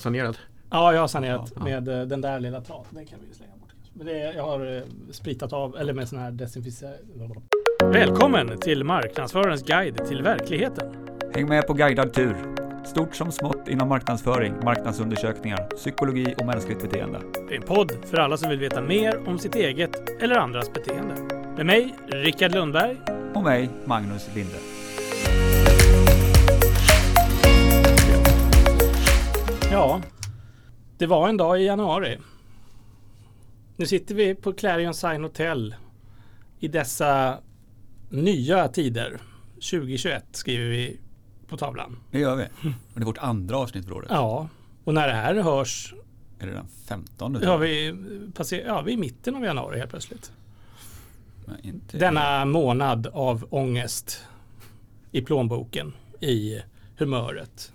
Sanerad? Ja, jag har sanerat Ja. med eh, den där lilla traten. Den kan vi slänga bort. Men det, jag har eh, spritat av, eller med sån här desinficerare. Välkommen till Marknadsförarens guide till verkligheten. Häng med på guidad tur. Stort som smått inom marknadsföring, marknadsundersökningar, psykologi och mänskligt beteende. Det är en podd för alla som vill veta mer om sitt eget eller andras beteende. Med mig, Rickard Lundberg. Och mig, Magnus Linde. Ja, det var en dag i januari. Nu sitter vi på Clarion Sign Hotel i dessa nya tider. 2021 skriver vi på tavlan. Det gör vi. Och det är vårt andra avsnitt för året. Ja, och när det här hörs Är det den 15? har vi passerat, ja, vi är i mitten av januari helt plötsligt. Denna månad av ångest i plånboken, i humöret.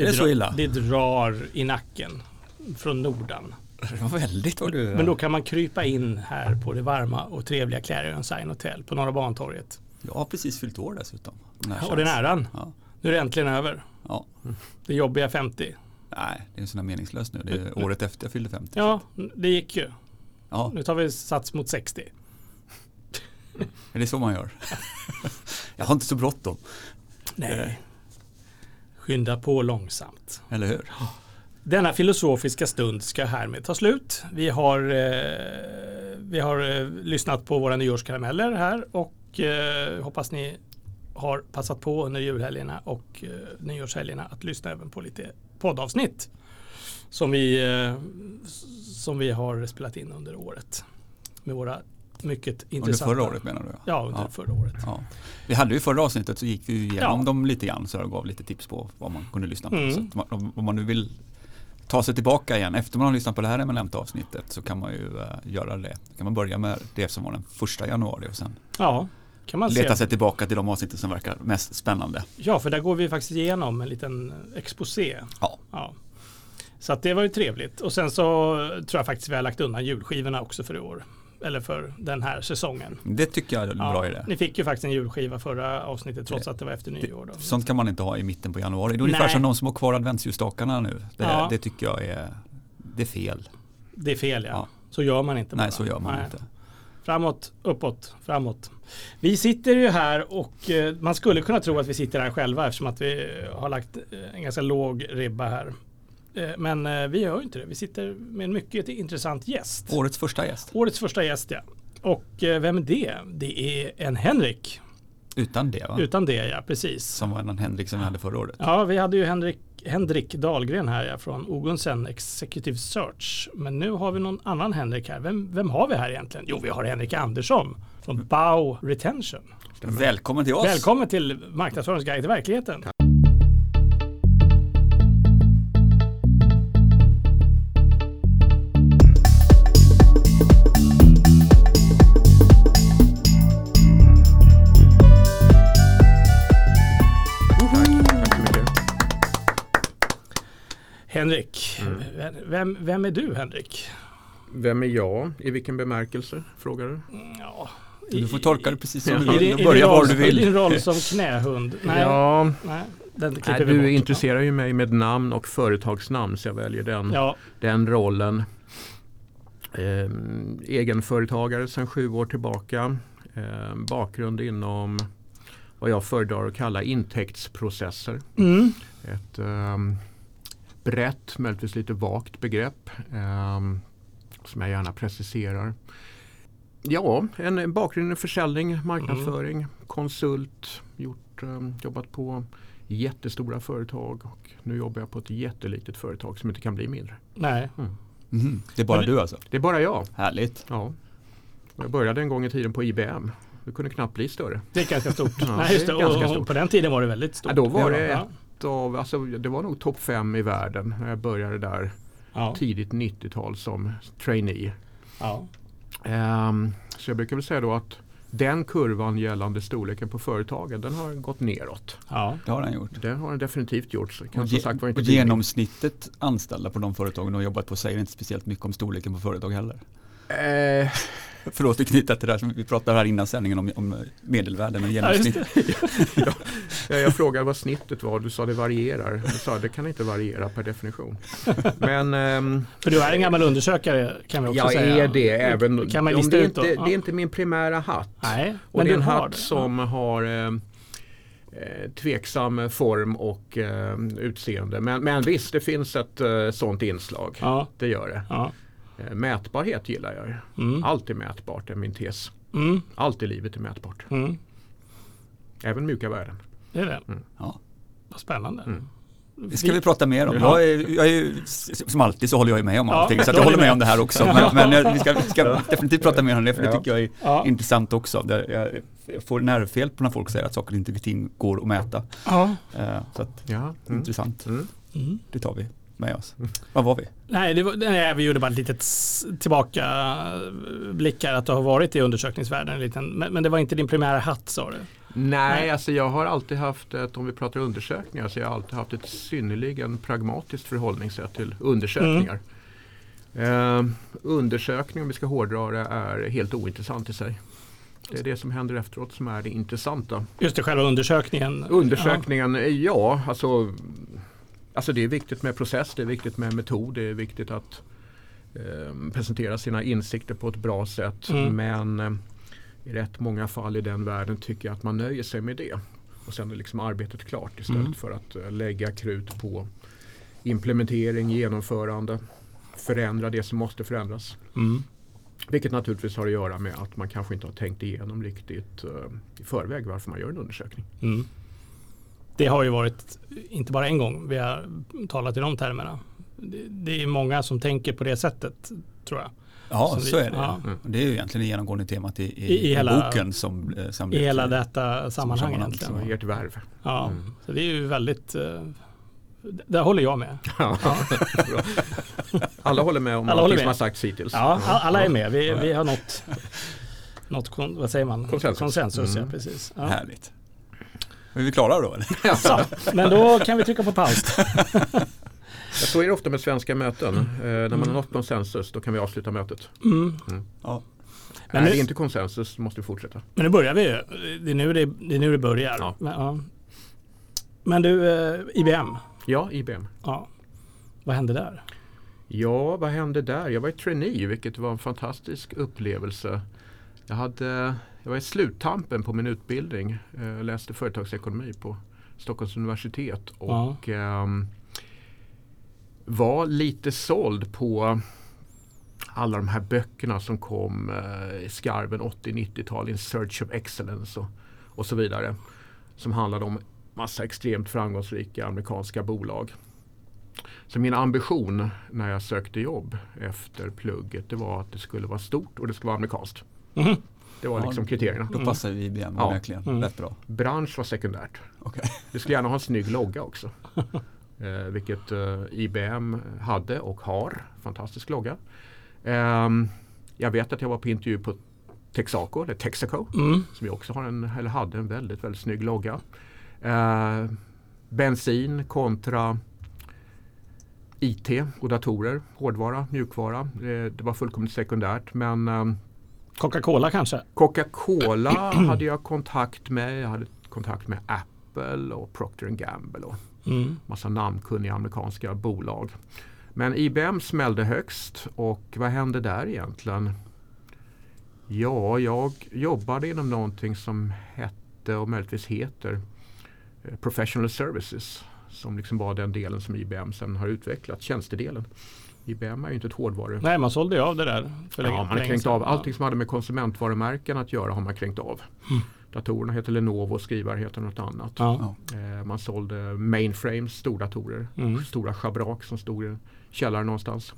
Är det så illa? Det drar i nacken från Nordan. Det var väldigt vad du... Men då kan man krypa in här på det varma och trevliga Clarion Sign Hotel på Norra Bantorget. Jag har precis fyllt år dessutom. Den Och den äran, Ja. nu är det äntligen över. ja. Det jobbiga 50. Nej, det är här meningslöst nu. Det är året efter jag fyllde 50. Ja, det gick ju. ja. Nu tar vi sats mot 60. Är det så man gör? jag har inte så bråttom, Nej. Skynda på långsamt. eller hur? Denna filosofiska stund ska härmed ta slut. Vi har, eh, vi har eh, lyssnat på våra nyårskarameller här och eh, hoppas ni har passat på under julhelgerna och eh, nyårshelgerna att lyssna även på lite poddavsnitt som vi, eh, som vi har spelat in under året med våra mycket Under intressanta. förra året menar du? Ja, under Ja. förra året. Ja. Vi hade ju förra avsnittet så gick vi igenom Ja. dem lite grann så jag gav lite tips på vad man kunde lyssna på. Mm. Så om- man nu vill ta sig tillbaka igen efter man har lyssnat på det här eminenta avsnittet så kan man ju eh, göra det. Då kan man börja med det som var den första januari och sen Ja, kan man leta se. sig tillbaka till de avsnitten som verkar mest spännande. Ja, för där går vi faktiskt igenom en liten exposé. Ja. Ja. Så att det var ju trevligt. Och sen så tror jag faktiskt vi har lagt undan julskivorna också för i år. Eller för den här säsongen. Det tycker jag är en bra idé. Ni fick ju faktiskt en julskiva förra avsnittet trots att det var efter nyår. Då. Sånt kan man inte ha i mitten på januari. Det är ungefär som de som har kvar adventsljusstakarna nu. Det, Ja. det tycker jag är, det är fel. Det är fel ja. Ja. Så gör man inte bara. Nej, så gör man Nej. inte. Framåt, uppåt, framåt. Vi sitter ju här och eh, man skulle kunna tro att vi sitter här själva eftersom att vi har lagt eh, en ganska låg ribba här. Eh, Men eh, vi gör ju inte det. Vi sitter med en mycket intressant gäst. Årets första gäst. Årets första gäst ja. Och eh, vem är det? Det är en Henrik. Utan det va? Utan det ja, precis. Som var en Henrik som vi hade förra året. Ja, vi hade ju Henrik, Henrik Dahlgren här ja, från Ogunsen Executive Search. Men nu har vi någon annan Henrik här. Vem, vem har vi här egentligen? Jo, vi har Henrik Andersson från Bow Retention. Välkommen till oss. Välkommen till Marknadsföringens guide till verkligheten. Henrik, vem, vem är du Henrik? Vem är jag? I vilken bemärkelse? Frågar du? Ja, Du får tolka det precis som du I, vill. din, och i, Börja var du I din vill. roll som knähund? Nej, Ja, nej den nej, du bort. intresserar ju mig med namn och företagsnamn så jag väljer den, Ja, den rollen. Ehm, egenföretagare sedan sju år tillbaka. Ehm, bakgrund inom vad jag föredrar att kalla intäktsprocesser. mm. Ett ehm, brett, möjligtvis lite vagt begrepp ehm, som jag gärna preciserar. Ja, en bakgrund i försäljning, marknadsföring, konsult, gjort, ehm, jobbat på jättestora företag och nu jobbar jag på ett jättelitet företag som inte kan bli mindre. nej. Mhm. Det är bara Men- du alltså? Det är bara jag. Härligt. Ja. Jag började en gång i tiden på IBM. Det kunde knappt bli större. Det är ganska stort. Ja, nej, just det Och, och stort. på den tiden var det väldigt stort. Ja, då var det ja. Ett av, alltså, det var nog topp fem i världen när jag började där Ja. tidigt 90-tal som trainee. Ja. Ehm, så jag brukar väl säga då att den kurvan gällande storleken på företagen den har gått neråt. Ja. Det har han gjort. Det har den definitivt gjort. Kan Och, som ge, sagt var och genomsnittet anställda på de företagen du har jobbat på säger inte speciellt mycket om storleken på företag heller. Eh, Förlåt att knyta till det där som vi pratade här innan sändningen om, om medelvärden och Ja, genomsnitt. det. Ja, jag frågade vad snittet var, du sa det varierar. Du sa det kan inte variera per definition. Men ehm, För du är en gammal undersökare kan vi också jag säga. är det även Kan man lista det, är inte, Ja. det är inte min primära hatt. Nej, Och men det är en hatt som har eh, eh, tveksam form och eh, utseende. Men, men visst, det finns ett eh, sånt inslag. Ja, Det gör det. ja. Eh, mätbarhet gillar jag. Mm. Allt är mätbart är min tes. Mm. Allt i livet är mätbart. Mm. Även mjuka värden. Det är det. Ja. Vad spännande. Mm. Det ska vi prata mer om. Ja. Jag är, jag är, som alltid så håller jag med om Ja, allting. Så att jag håller med med. om det här också. Men, men jag- vi ska, vi ska definitivt prata mer om det för det Ja. tycker jag är Ja. intressant också. Jag, får nervfel på när folk säger att saker och inte ting går att mäta. Ja. Eh, Så att, Ja. Mm. intressant. Mm. Mm. Det tar vi med oss. Var var vi? Nej, det var, nej, vi gjorde bara ett litet s- tillbaka blickar att du har varit i undersökningsvärlden. En liten, men, men det var inte din primära hatt sa du? Nej, Nej. alltså jag har alltid haft ett, om vi pratar undersökningar, så jag har alltid haft ett synnerligen pragmatiskt förhållningssätt till undersökningar. Eh, undersökning, om vi ska hårdra det, är helt ointressant i sig. Det är det som händer efteråt som är det intressanta. Just det, själva undersökningen. Undersökningen, ja, alltså, alltså det är viktigt med process, det är viktigt med metod, det är viktigt att eh, presentera sina insikter på ett bra sätt. Mm. Men eh, i rätt många fall i den världen tycker jag att man nöjer sig med det. Och sen är liksom arbetet klart istället Mm. för att eh, lägga krut på implementering, genomförande, förändra det som måste förändras. Mm. Vilket naturligtvis har att göra med att man kanske inte har tänkt igenom riktigt eh, i förväg varför man gör en undersökning. Mm. Det har ju varit, inte bara en gång, vi har talat i de termerna. Det, det är många som tänker på det sättet, tror jag. Ja, Som vi- så är det. ja. Mm. Det är ju egentligen det genomgående temat i, i, I- i hela- boken som, som I hela blir- detta sammanhang egentligen. Så ert värv. Ja, Mm. så det är ju väldigt, eh, där håller jag med. Ja. Alla håller med om Alla allt håller som har sagts hittills. Ja, all- alla är med. Vi, vi har nått, nått kon, vad säger man? Konsensus. Konsensus, ja Mm. precis. Ja. Härligt. Är vi klara då eller? Så, men då kan vi trycka på paus. Ja, Så är det ofta med svenska möten. Eh, när man Mm. har nått konsensus då kan vi avsluta mötet. Mm. Ja. Men är det inte konsensus måste vi fortsätta. Men nu börjar vi ju. Det är nu det, det, är nu det börjar. Ja. Men, ja. men du, eh, IBM. Ja, IBM. Ja. Vad hände där? Ja, vad hände där? Jag var i trainee vilket var en fantastisk upplevelse. Jag, hade, jag var i sluttampen på min utbildning. Eh, Jag läste företagsekonomi på Stockholms universitet och ehm, var lite såld på alla de här böckerna som kom eh, i skarven 80-90-tal, In Search of Excellence och, och så vidare. Som handlade om massa extremt framgångsrika amerikanska bolag. Så min ambition när jag sökte jobb efter plugget det var att det skulle vara stort och det skulle vara amerikanskt. Mhm. Det var Ja, liksom kriterierna. Då passar ju IBM Ja. verkligen Mm. rätt bra. Bransch var sekundärt. Okej. Vi skulle gärna ha en snygg logga också. eh, vilket eh, IBM hade och har. Fantastisk logga. Ehm, jag vet att jag var på intervju på Texaco, eller Texaco, Mm. som vi också har en, eller hade en väldigt, väldigt snygg logga. Eh, bensin kontra IT och datorer, hårdvara, mjukvara. Det, det var fullkomligt sekundärt men ehm, Coca-Cola kanske? Coca-Cola hade jag kontakt med. Jag hade kontakt med Apple och Procter Gamble och Mm. massa namnkunniga amerikanska bolag. Men IBM smällde högst och vad hände där egentligen? Ja, jag jobbade inom någonting som hette och möjligtvis heter eh, Professional Services som liksom var den delen som IBM sen har utvecklat, tjänstedelen. IBM är ju inte ett hårdvaru. Nej, man sålde ju av det där för länge Ja, man har kränkt av allting som hade med konsumentvarumärken att göra har man kränkt av. Mm. Datorerna heter Lenovo, skrivare heter något annat. Ja. Eh, man sålde mainframes, stordatorer, Mm. stora schabrak som stod i källaren någonstans.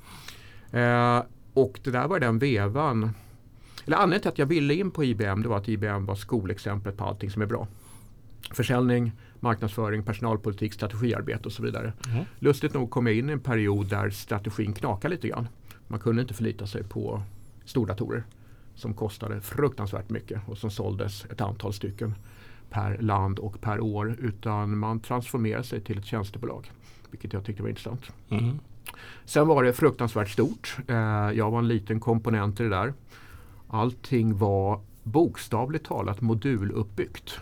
Eh, och det där var den vevan. Eller anledningen till att jag ville in på IBM det var att IBM var skolexemplet på allting som är bra. Försäljning, marknadsföring, personalpolitik, strategiarbete och så vidare. Mm. Lustigt nog kom jag in i en period där strategin knakade lite grann. Man kunde inte förlita sig på stordatorer som kostade fruktansvärt mycket och som såldes ett antal stycken per land och per år utan man transformerade sig till ett tjänstebolag. Vilket jag tyckte var intressant. Mm. Sen var det fruktansvärt stort. Eh, jag var en liten komponent i det där. Allting var bokstavligt talat moduluppbyggt.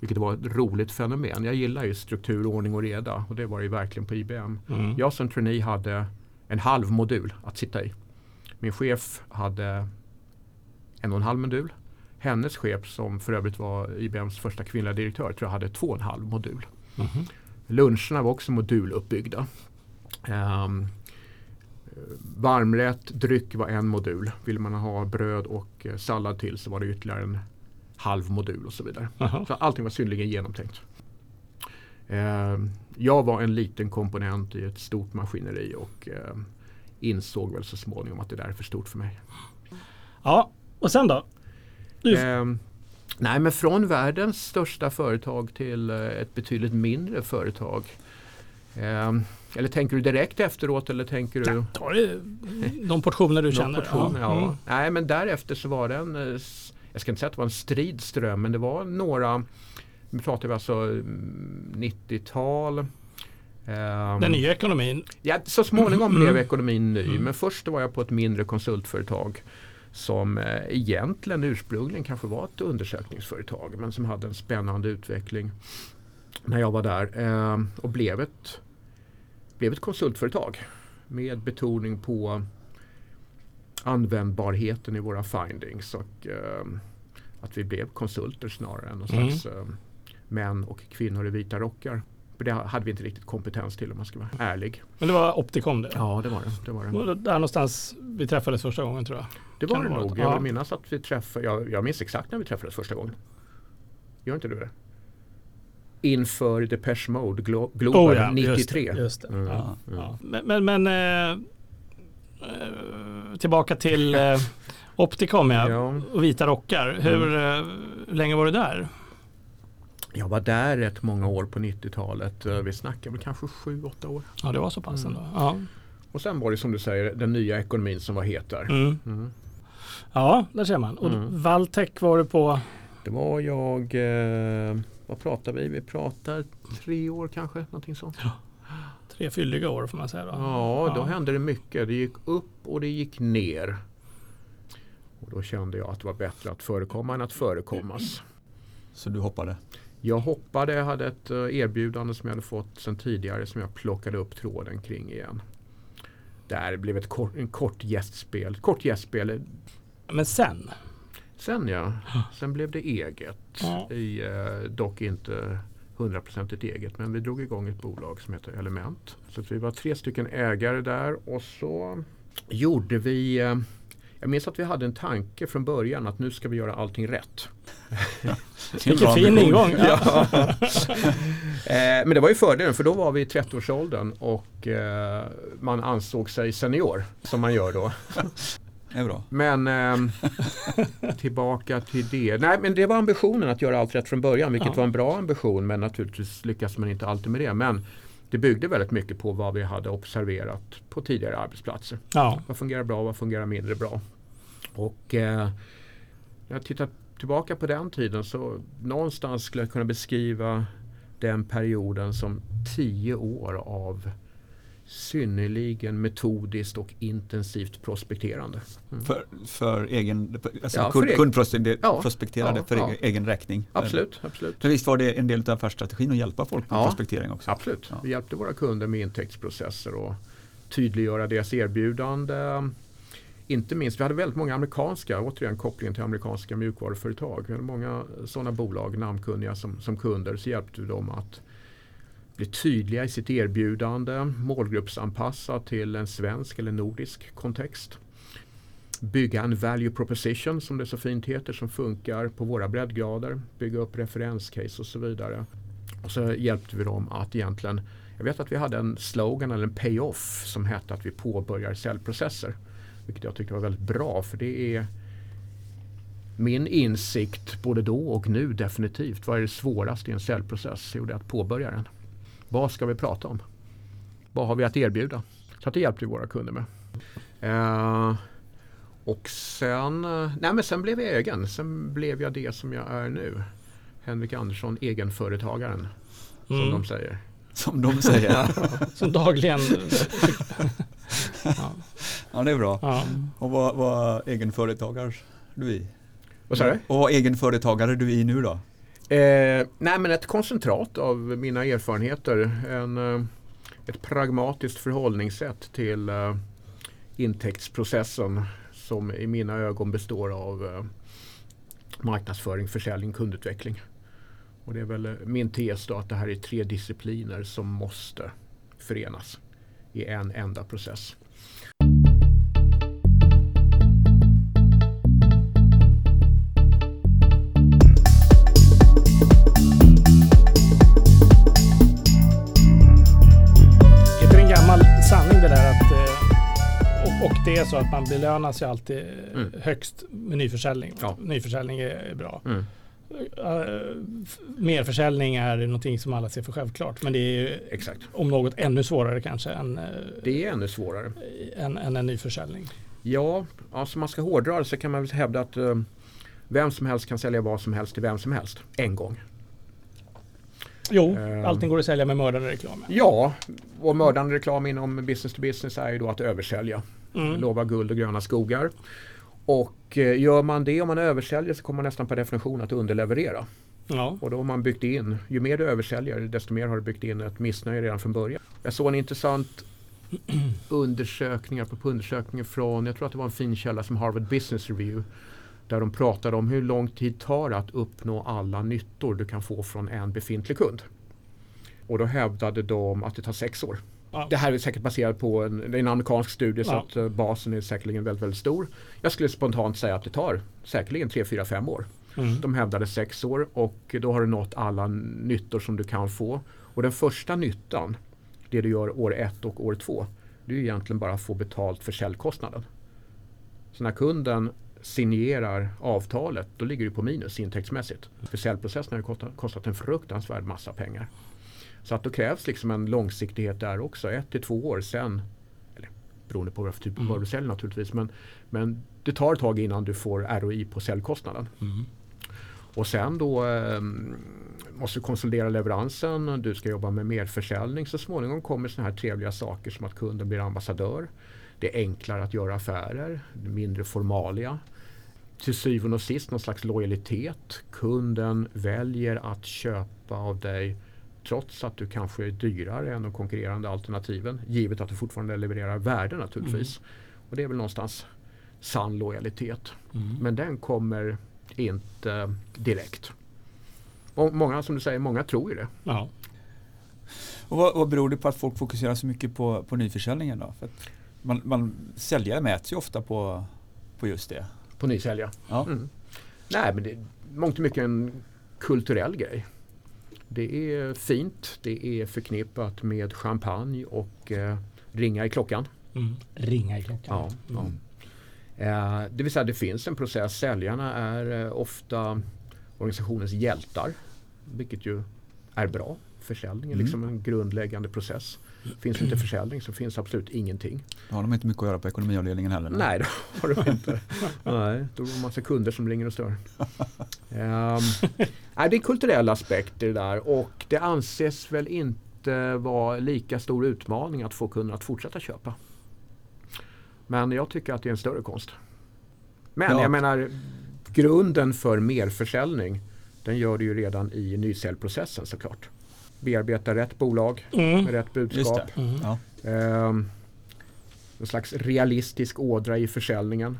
Vilket var ett roligt fenomen. Jag gillar ju struktur, ordning och reda och det var det verkligen på IBM. Mm. Jag som trainee hade en halv modul att sitta i. Min chef hade en och en halv modul. Hennes chef som för övrigt var IBMs första kvinnliga direktör tror jag hade två och en halv modul. Mhm. Luncherna var också moduluppbyggda. Um, varmrätt, dryck var en modul. Vill man ha bröd och eh, sallad till så var det ytterligare en halv modul och så vidare. Jaha. Så allting var synnerligen genomtänkt. Ehm, jag var en liten komponent i ett stort maskineri och ehm, insåg väl så småningom att det där är för stort för mig. Ja, och sen då? Ehm, nej, men från världens största företag till eh, ett betydligt mindre företag. Ehm, eller tänker du direkt efteråt eller tänker du? Ja, ta det, de portioner du känner. portion? Ja. Mm. Nej, men därefter så var det en, eh, jag ska inte säga att det var en stridström, men det var några, nu pratar vi alltså mm, 90-tal. Ehm, Den nya ekonomin. Ja, så småningom Mm. blev ekonomin ny. Mm. Men först var jag på ett mindre konsultföretag som eh, egentligen ursprungligen kanske var ett undersökningsföretag men som hade en spännande utveckling när jag var där eh, och blev ett, blev ett konsultföretag med betoning på användbarheten i våra findings och eh, att vi blev konsulter snarare än någon Mm. slags eh, män och kvinnor i vita rockar. För det hade vi inte riktigt kompetens till om man ska vara ärlig. Men det var Opticom det. Ja, det var det. Det var det, Och Där någonstans vi träffades första gången tror jag. det, var kan det det nog. Jag Ja. vill minnas att vi träffade, jag, jag minns exakt när vi träffades första gången. Gör inte du det? Inför Depeche Mode Glo- Global Oh ja, 93. Just det, just det. Mm, Ja, mm. ja. Men, men, men eh, tillbaka till eh, Opticom ja. Ja. och vita rockar. Hur eh, hur länge var du där? Jag var där rätt många år på 90-talet. Eh, Vi snackar väl kanske 7-8 år. Ja, det var så pass Mm. ändå. Ja. Och sen var det som du säger den nya ekonomin som var het där. Mm. Mm. ja, där ser man. Och Mm. Valtech var du på? Det var jag, eh, vad pratar vi? Vi pratar tre år kanske, någonting sånt. Tre fylliga år får man säga. Då. Ja, då hände det mycket. Det gick upp och det gick ner. Och då kände jag att det var bättre att förekomma än att förekommas. Så du hoppade? Jag hoppade, jag hade ett eh, erbjudande som jag hade fått sedan tidigare som jag plockade upp tråden kring igen. Där blev ett kort, en kort gästspel. Kort gästspel. Men sen? Sen ja, sen blev det eget. Ja. I, eh, dock inte hundraprocentigt eget men vi drog igång ett bolag som heter Element. Så att vi var tre stycken ägare där och så gjorde vi eh, jag minns att vi hade en tanke från början att nu ska vi göra allting rätt. Vilken fin ingång. Ja. Eh, men det var ju fördelen för då var vi i 30-årsåldern och eh, man ansåg sig senior som man gör då. Det är bra. Men ehm, tillbaka till det. Nej men det var ambitionen att göra allt rätt från början vilket Ja. var en bra ambition men naturligtvis lyckas man inte alltid med det. Men det byggde väldigt mycket på vad vi hade observerat på tidigare arbetsplatser. ja. Vad fungerar bra, vad fungerar mindre bra. Och eh, jag tittar tillbaka på den tiden så någonstans skulle jag kunna beskriva den perioden som tio år av synnerligen metodiskt och intensivt prospekterande. Mm. För, för egen, alltså Ja, kund, kundprospekterade Ja, för ja. egen, räkning. Absolut, absolut. För visst var det en del av affärsstrategin att hjälpa folk med prospektering också? Absolut. Vi hjälpte våra kunder med intäktsprocesser och tydliggöra deras erbjudande. Inte minst, vi hade väldigt många amerikanska, återigen kopplingen till amerikanska mjukvaruföretag. Vi hade många sådana bolag, namnkunniga som, som kunder, så hjälpte vi dem att bli tydliga i sitt erbjudande, målgruppsanpassa till en svensk eller nordisk kontext. Bygga en value proposition som det så fint heter som funkar på våra breddgrader. Bygga upp referenscase och så vidare. Och så hjälpte vi dem att egentligen, jag vet att vi hade en slogan eller en payoff som hette att vi påbörjar säljprocesser. Vilket jag tyckte var väldigt bra för det är min insikt både då och nu definitivt. Vad är det svåraste i en säljprocess? Jo, det är att påbörja den. Vad ska vi prata om? Vad har vi att erbjuda? Så att det hjälpte vi våra kunder med. Eh, och sen, eh, nej men sen blev jag egen. Sen blev jag det som jag är nu. Henrik Andersson, egenföretagaren. Som Mm. de säger. Som de säger. Som dagligen Ja, det är bra. Ja. Och vad, vad egenföretagare du i? Vad sa du? Och vad egenföretagare du i nu då? Eh, nej men ett koncentrat av mina erfarenheter. En, eh, ett pragmatiskt förhållningssätt till eh, intäktsprocessen som i mina ögon består av eh, marknadsföring, försäljning, kundutveckling. Och det är väl eh, min tes då att det här är tre discipliner som måste förenas i en enda process. Det är så att man belönas ju alltid eh, Mm. högst med nyförsäljning. Ja. Nyförsäljning är, bra. Mm. Uh, merförsäljning är någonting som alla ser för självklart. Men det är ju Exakt. om något ännu svårare kanske än, eh, Det är ännu svårare. än, än en nyförsäljning. Ja, alltså man ska hårdra det så kan man väl hävda att eh, vem som helst kan sälja vad som helst till vem som helst en gång. Jo, allting går att sälja med mördande reklam. Ja, och mördande reklam inom business to business är ju då att översälja. Mm. Lova guld och gröna skogar. Och eh, gör man det om man översäljer så kommer man nästan per definition att underleverera. Ja. Och då har man byggt in, ju mer du översäljer desto mer har du byggt in ett missnöje redan från början. Jag såg en intressant undersökning, på undersökningen från, jag tror att det var en fin källa som Harvard Business Review. Där de pratade om hur lång tid tar det att uppnå alla nyttor du kan få från en befintlig kund. Och då hävdade de att det tar sex år. Ja. Det här är säkert baserat på en, en amerikansk studie så Ja. att eh, basen är säkerligen väldigt, väldigt stor. Jag skulle spontant säga att det tar säkerligen 3, 4, 5 år. Mm. De hävdade sex år och då har du nått alla nyttor som du kan få. Och den första nyttan, det du gör år ett och år två, det är egentligen bara att få betalt för säljkostnaden. Så när kunden signerar avtalet, då ligger du på minus intäktsmässigt. För säljprocessen har ju kostat, kostat en fruktansvärd massa pengar. Så att då krävs liksom en långsiktighet där också, ett till två år sen. Eller beroende på vad för typ av varor du säljer naturligtvis. Men, men det tar ett tag innan du får ROI på säljkostnaden. Och sen då eh, måste du konsolidera leveransen, du ska jobba med merförsäljning. Så småningom kommer sådana här trevliga saker som att kunden blir ambassadör. Det är enklare att göra affärer, mindre formalia. Till syvende och sist någon slags lojalitet. Kunden väljer att köpa av dig trots att du kanske är dyrare än de konkurrerande alternativen. Givet att du fortfarande levererar värde naturligtvis. Och det är väl någonstans sann lojalitet. Men den kommer inte direkt. Och många, som du säger, många tror ju det. Ja. Och vad, vad beror det på att folk fokuserar så mycket på, på nyförsäljningen då? För att man, man, säljare mäts ju ofta på, på just det. På nysälja. Ja. Mm. Nej, men det är mångt och mycket en kulturell grej. Det är fint, det är förknippat med champagne och eh, ringa i klockan. Mm. Ringa i klockan. Ja, ja. Eh, det vill säga det finns en process. Säljarna är eh, ofta organisationens hjältar. Vilket ju är bra. Försäljning är Mm. liksom en grundläggande process. Finns inte försäljning så finns absolut ingenting. Då har de inte mycket att göra på ekonomiavdelningen heller. Nej, det har de inte. Nej, då är det en massa kunder som ringer och stör. Ehm, nej, det är en kulturell aspekt i det där och det anses väl inte vara lika stor utmaning att få kunderna att fortsätta köpa. Men jag tycker att det är en större konst. Men Ja. jag menar grunden för merförsäljning den gör du ju redan i nysäljprocessen såklart. Bearbeta rätt bolag Mm. med rätt budskap. Mm. Ja. Um, en slags realistisk ådra i försäljningen.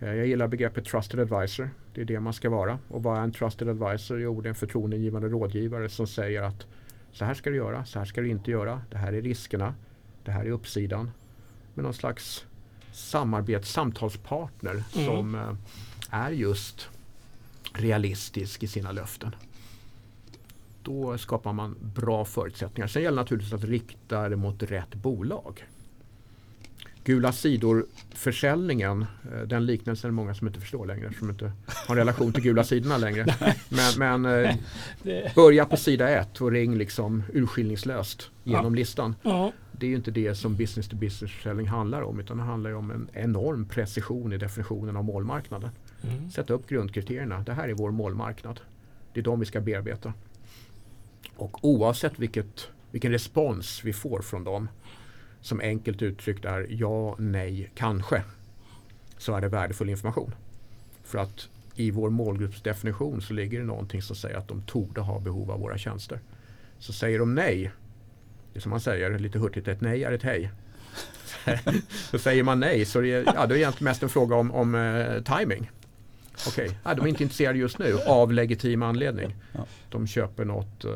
Eh, jag gillar begreppet trusted advisor. Det är det man ska vara. Och vad är en trusted advisor? Jo, det är en förtroendegivande rådgivare som säger att så här ska du göra, så här ska du inte göra. Det här är riskerna. Det här är uppsidan. Med någon slags samarbets samtalspartner Mm. som eh, är just realistisk i sina löften. Då skapar man bra förutsättningar. Sen gäller det naturligtvis att rikta det mot rätt bolag. Gula sidor-försäljningen, eh, den liknelsen är det många som inte förstår längre som inte har en relation till gula sidorna längre. Men, men eh, börja på sida ett och ring liksom urskillningslöst genom listan. ja. Det är ju inte det som business to business försäljning handlar om utan det handlar om en enorm precision i definitionen av målmarknaden. Mm. Sätta upp grundkriterierna. Det här är vår målmarknad. Det är de vi ska bearbeta. Och oavsett vilket, vilken respons vi får från dem som enkelt uttryckt är ja, nej, kanske så är det värdefull information. För att i vår målgruppsdefinition så ligger det någonting som säger att de torde ha behov av våra tjänster. Så säger de nej, det är som man säger lite hurtigt, ett nej är ett hej. så säger man nej så är det, ja, det är egentligen mest en fråga om, om eh, timing. Okej, okay. ja, de är inte intresserade just nu av legitim anledning. De köper något, uh,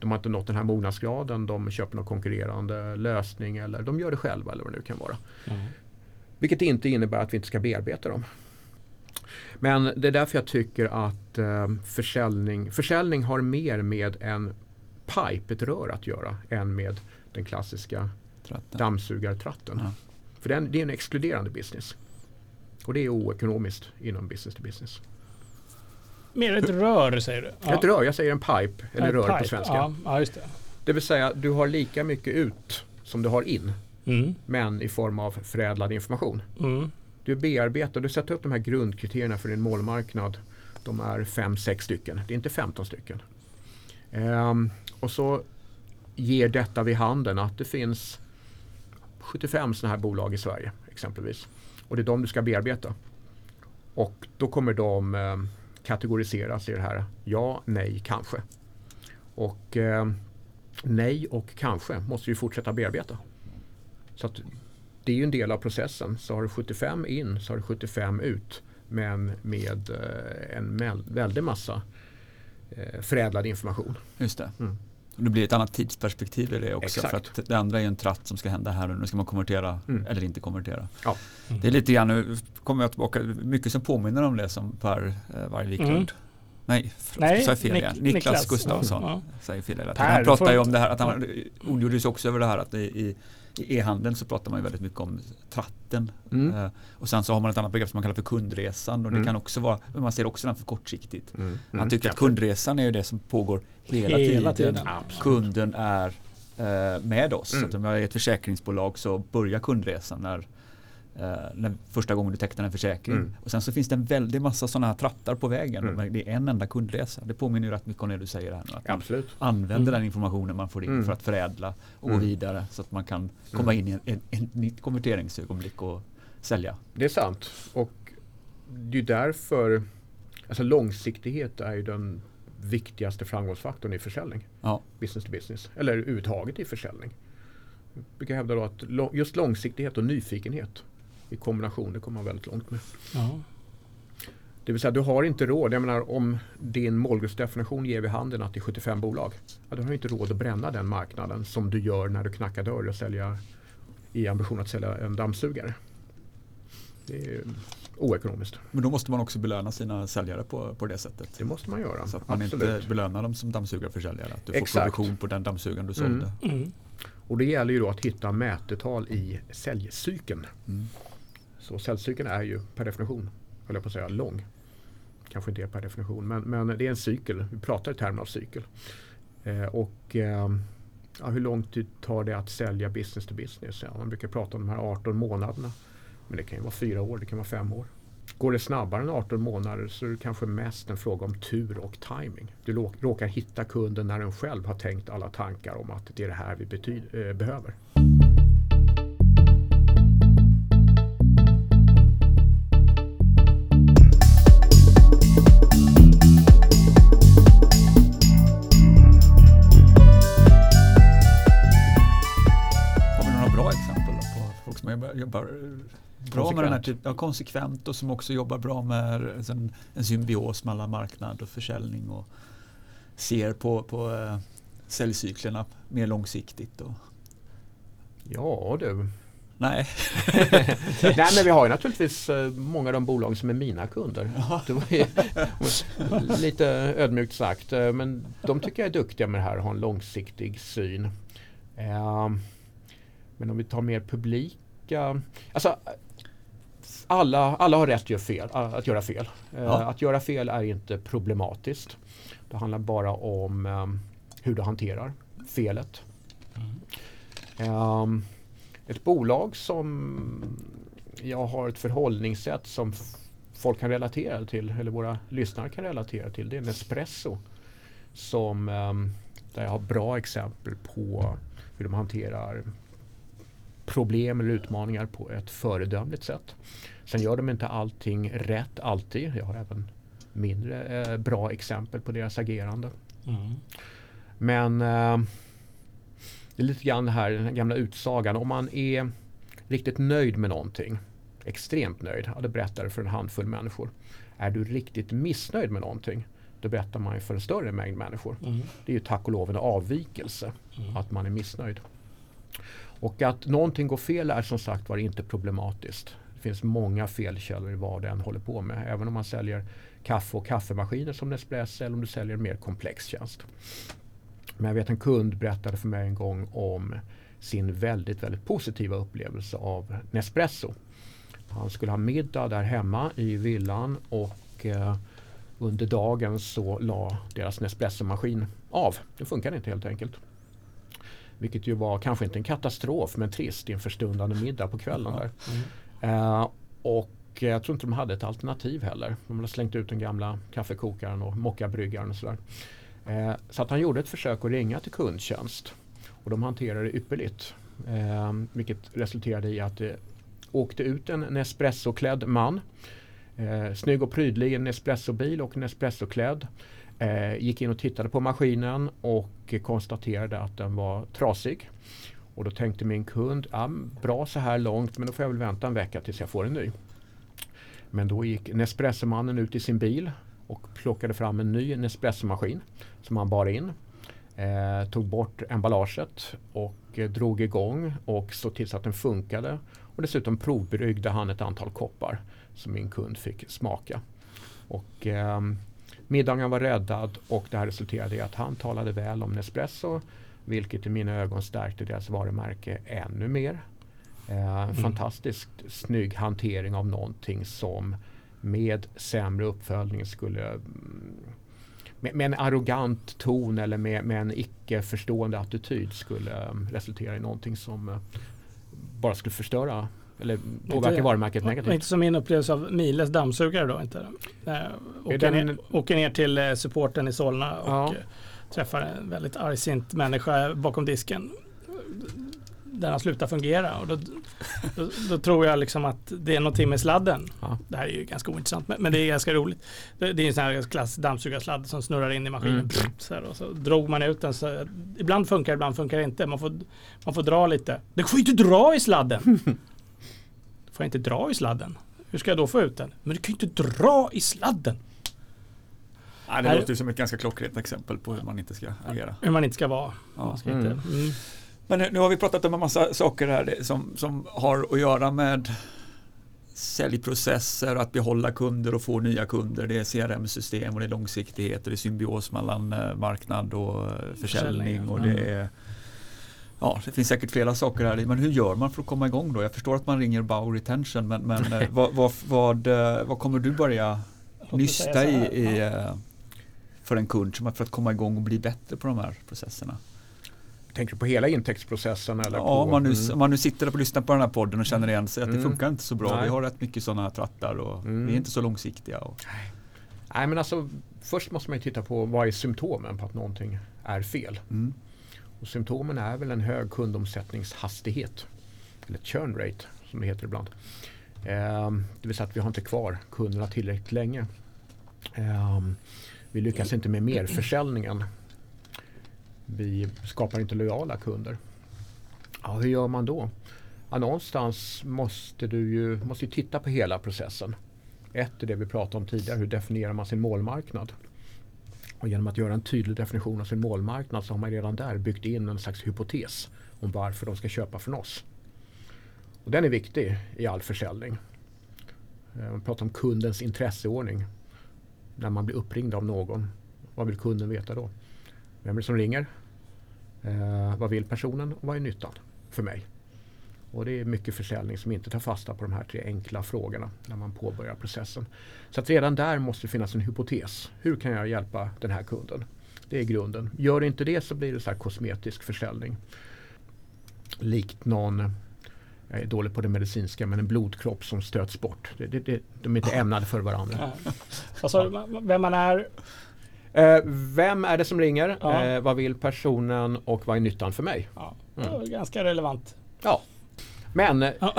de har inte nått den här mognadsgraden, de köper någon konkurrerande lösning eller de gör det själva eller vad det nu kan vara. Mm. Vilket inte innebär att vi inte ska bearbeta dem. Men det är därför jag tycker att uh, försäljning, försäljning har mer med en pipe, ett rör att göra än med den klassiska Tratten. dammsugartratten. Ja. För den, det är en exkluderande business. Och det är oekonomiskt inom business to business. Mer ett rör säger du? Ja. Ett rör, jag säger en pipe eller en rör pipe. på svenska. Ja, ja, just det. det vill säga du har lika mycket ut som du har in. Mm. Men i form av förädlad information. Mm. Du bearbetar, du sätter upp de här grundkriterierna för din målmarknad. De är fem, sex stycken. Det är inte 15 stycken. Um, och så ger detta vid handen att det finns 75 sådana här bolag i Sverige exempelvis. Och det är de du ska bearbeta. Och då kommer de eh, kategoriseras i det här ja, nej, kanske. Och eh, nej och kanske måste vi fortsätta bearbeta. Så att det är ju en del av processen. Så har du 75 in så har du 75 ut. Men med eh, en väldig massa eh, förädlad information. Just det. Mm. Det blir ett annat tidsperspektiv i det också. Exakt. För att det andra är en tratt som ska hända här och nu ska man konvertera mm. eller inte konvertera. Ja. Mm. Det är lite grann, nu kommer jag tillbaka, mycket som påminner om det som Per eh, Vargviklund mm. Nej, Nej, sa jag fel igen. Niklas, Niklas Gustafsson ja. säger fel hela tiden. Han pratar ju om det här, att han ondgjorde sig också över det här att i, i i e-handeln så pratar man ju väldigt mycket om tratten. Mm. Uh, och sen så har man ett annat begrepp som man kallar för kundresan och det mm. kan också vara, man ser också den för kortsiktigt. Mm. Man tycker att kundresan är ju det som pågår hela, hela tiden. tiden. Kunden är uh, med oss. Så att om jag är ett försäkringsbolag så börjar kundresan när Uh, när första gången du tecknar en försäkring. Mm. Och sen så finns det en väldig massa sådana här trattar på vägen. Mm. Det är en enda kundresa. Det påminner ju rätt mycket om det du säger här nu. Att Absolut. man använder mm. den informationen man får in mm. för att förädla och gå mm. vidare så att man kan mm. komma in i ett en nytt konverteringsögonblick och sälja. Det är sant. Och det är därför alltså långsiktighet är ju den viktigaste framgångsfaktorn i försäljning. Ja. Business to business. Eller överhuvudtaget i försäljning. Jag brukar hävda då att just långsiktighet och nyfikenhet i kombination, det kommer man väldigt långt med. Ja. Det vill säga du har inte råd, jag menar om din målgruppsdefinition ger vid handen att det är 75 bolag. Ja, då har du inte råd att bränna den marknaden som du gör när du knackar dörr och säljer i ambition att sälja en dammsugare. Det är oekonomiskt. Men då måste man också belöna sina säljare på, på det sättet. Det måste man göra. Så att man Absolut. inte belönar dem som dammsugarförsäljare. Att du får Exakt. provision på den dammsugaren du sålde. Mm. Mm. Och det gäller ju då att hitta mätetal i säljcykeln. Mm. Så säljcykeln är ju per definition, höll jag på att säga, lång. Kanske inte är per definition, men, men det är en cykel. Vi pratar i termer av cykel. Eh, och eh, ja, hur lång tid tar det att sälja business to business? Ja, man brukar prata om de här 18 månaderna. Men det kan ju vara fyra år, det kan vara fem år. Går det snabbare än 18 månader så är det kanske mest en fråga om tur och timing. Du råkar hitta kunden när den själv har tänkt alla tankar om att det är det här vi betyder, eh, behöver. Bra med den här typen, ja, konsekvent och som också jobbar bra med en, en symbios mellan marknad och försäljning och ser på, på äh, säljcyklerna mer långsiktigt. Och... Ja du. Nej. Nej men vi har ju naturligtvis eh, många av de bolag som är mina kunder. Det var ju, lite ödmjukt sagt. Eh, men de tycker jag är duktiga med det här och har en långsiktig syn. Men om vi tar mer publika... Alltså, alla, alla har rätt att göra fel. Att göra fel. Eh, ja. Att göra fel är inte problematiskt. Det handlar bara om um, hur du hanterar felet. Mm. Um, ett bolag som jag har ett förhållningssätt som folk kan relatera till, eller våra lyssnare kan relatera till, det är Nespresso. Som, um, där jag har bra exempel på hur de hanterar problem eller utmaningar på ett föredömligt sätt. Sen gör de inte allting rätt alltid. Jag har även mindre eh, bra exempel på deras agerande. Mm. Men eh, det är lite grann det här, den gamla utsagan. Om man är riktigt nöjd med någonting, extremt nöjd, ja, det berättar det för en handfull människor. Är du riktigt missnöjd med någonting, då berättar man för en större mängd människor. Mm. Det är ju tack och lov en avvikelse, mm. att man är missnöjd. Och att någonting går fel är som sagt var inte problematiskt. Det finns många felkällor i vad den håller på med. Även om man säljer kaffe och kaffemaskiner som Nespresso eller om du säljer en mer komplex tjänst. Men jag vet en kund berättade för mig en gång om sin väldigt, väldigt positiva upplevelse av Nespresso. Han skulle ha middag där hemma i villan och eh, under dagen så la deras Nespresso-maskin av. Det funkade inte helt enkelt. Vilket ju var kanske inte en katastrof men trist inför stundande middag på kvällen. där. Mm. Eh, och jag tror inte de hade ett alternativ heller. De hade slängt ut den gamla kaffekokaren och mockabryggaren och sådär. Eh, så att han gjorde ett försök att ringa till kundtjänst. Och de hanterade det ypperligt. Eh, vilket resulterade i att det åkte ut en Nespresso-klädd man. Eh, snygg och prydlig, en Nespresso-bil och Nespresso-klädd. Eh, gick in och tittade på maskinen och konstaterade att den var trasig. Och då tänkte min kund, ja, bra så här långt men då får jag väl vänta en vecka tills jag får en ny. Men då gick Nespresso-mannen ut i sin bil och plockade fram en ny Nespresso-maskin som han bar in. Eh, tog bort emballaget och eh, drog igång och såg till så att den funkade. Och dessutom provbryggde han ett antal koppar som min kund fick smaka. Och, eh, middagen var räddad och det här resulterade i att han talade väl om Nespresso vilket i mina ögon stärkte deras varumärke ännu mer. Eh, mm. Fantastiskt snygg hantering av någonting som med sämre uppföljning skulle mm, med, med en arrogant ton eller med, med en icke förstående attityd skulle um, resultera i någonting som uh, bara skulle förstöra eller påverka varumärket negativt. Inte som min upplevelse av Miles dammsugare då inte. Äh, åker, den, ner, åker ner till uh, supporten i Solna och ja. Träffar en väldigt argsint människa bakom disken den har slutat fungera. Och då, då, då, tror jag liksom att det är någonting med sladden. Ja. Det här är ju ganska ointressant men, men det är ganska roligt. Det, det är en sån här klass dammsugarsladd som snurrar in i maskinen. Mm. Så här, och så drog man ut den. Så, ibland funkar ibland funkar det inte. Man får, man får dra lite. Det får ju inte dra i sladden! Du får inte dra i sladden. Hur ska jag då få ut den? Men du kan ju inte dra i sladden! Ja, det här, låter som ett ganska klockrent exempel på hur man inte ska agera. Hur man inte ska vara. Ja. Ska mm. inte, mm. Men nu, nu, har vi pratat om en massa saker här som, som har att göra med säljprocesser, att behålla kunder och få nya kunder. Det är CRM-system och det är långsiktighet och det är symbios mellan eh, marknad och eh, försäljning. Och det, är, ja, det finns säkert flera saker här. Men hur gör man för att komma igång då? Jag förstår att man ringer Bow Retention men, men eh, vad, vad, vad, vad, kommer du börja nysta i, i för en kund för att komma igång och bli bättre på de här processerna? Tänker du på hela intäktsprocessen? Eller ja, på, om man, nu, mm. man nu sitter och lyssnar på den här podden och känner igen sig att mm. det funkar inte så bra. Nej. Vi har rätt mycket sådana trattar och mm. vi är inte så långsiktiga. Och... Nej, men alltså, först måste man ju titta på vad är symptomen på att någonting är fel. Mm. Och symptomen är väl en hög kundomsättningshastighet. Eller churn rate som det heter ibland. Eh, det vill säga att vi har inte kvar kunderna tillräckligt länge. Eh, vi lyckas inte med merförsäljningen vi skapar inte lojala kunder. Ja, hur gör man då? Ja, någonstans måste du ju måste ju titta på hela processen. Ett är det vi pratade om tidigare, hur definierar man sin målmarknad? Och genom att göra en tydlig definition av sin målmarknad så har man redan där byggt in en slags hypotes om varför de ska köpa från oss. Och den är viktig i all försäljning. Eh, man pratar om kundens intresseordning. När man blir uppringd av någon, vad vill kunden veta då? Vem är det som ringer? Eh, vad vill personen och vad är nyttan för mig? Och det är mycket försäljning som inte tar fasta på de här tre enkla frågorna när man påbörjar processen. Så att redan där måste det finnas en hypotes. Hur kan jag hjälpa den här kunden? Det är grunden. Gör inte det så blir det så kosmetisk försäljning. Likt någon, jag är dålig på det medicinska, men en blodkropp som stöts bort. Det, det, det, de är inte ämnade för varandra. Alltså, vem man är Eh, vem är det som ringer? Ja. Eh, vad vill personen och vad är nyttan för mig? Ja. Mm. Ganska relevant. Ja. Men ja.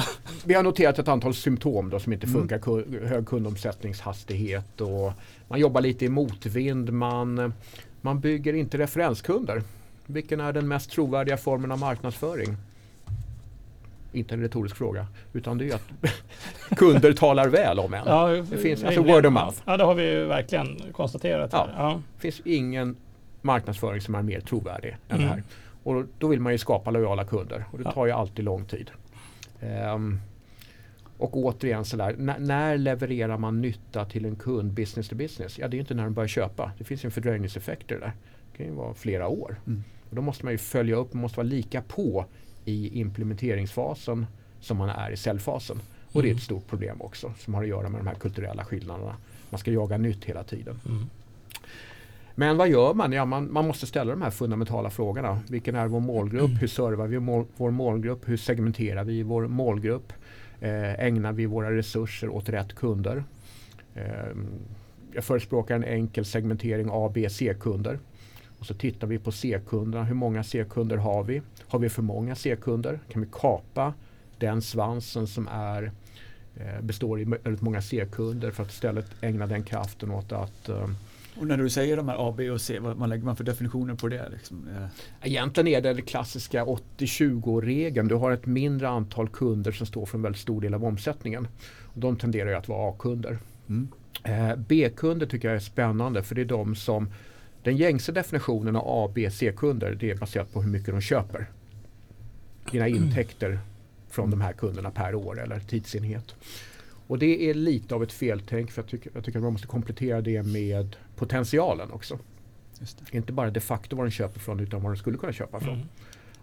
vi har noterat ett antal symptom då som inte mm. funkar. Mm. Hög kundomsättningshastighet och man jobbar lite i motvind. Man, man bygger inte referenskunder. Vilken är den mest trovärdiga formen av marknadsföring? Inte en retorisk fråga, utan det är att kunder talar väl om en. Ja, det finns alltså word of mouth. Ja, det har vi verkligen konstaterat. Ja, ja. Det finns ingen marknadsföring som är mer trovärdig än mm. det här. Och då vill man ju skapa lojala kunder och det tar ju alltid lång tid. Um, och återigen sådär, när levererar man nytta till en kund business to business? Ja, det är inte när de börjar köpa. Det finns en fördröjningseffekt i det där. Det kan ju vara flera år. Mm. Och då måste man ju följa upp, man måste vara lika på i implementeringsfasen som man är i säljfasen. Och mm. det är ett mm. stort problem också som har att göra med de här kulturella skillnaderna. Man ska jaga nytt hela tiden. Mm. Men vad gör man? Ja, man? Man måste ställa de här fundamentala frågorna. Vilken är vår målgrupp? Mm. Hur servar vi mål, vår målgrupp? Hur segmenterar vi vår målgrupp? Eh, ägnar vi våra resurser åt rätt kunder? Eh, jag förespråkar en enkel segmentering A, B, C-kunder. Och så tittar vi på C-kunderna. Hur många C-kunder har vi? Har vi för många C-kunder? Kan vi kapa den svansen som är, eh, består i väldigt många C-kunder för att istället ägna den kraften åt att eh, och när du säger de här A, B och C, vad, vad lägger man för definitioner på det? Liksom? Egentligen är det den klassiska 80-20-regeln. Du har ett mindre antal kunder som står för en väldigt stor del av omsättningen. De tenderar ju att vara A-kunder. Mm. Eh, B-kunder tycker jag är spännande för det är de som den gängse definitionen av A, B, C-kunder det är baserat på hur mycket de köper. Dina mm. intäkter från de här kunderna per år eller tidsenhet. Och det är lite av ett feltänk för jag tycker, jag tycker att man måste komplettera det med potentialen också. Inte bara de facto vad de köper från utan vad de skulle kunna köpa från. Mm.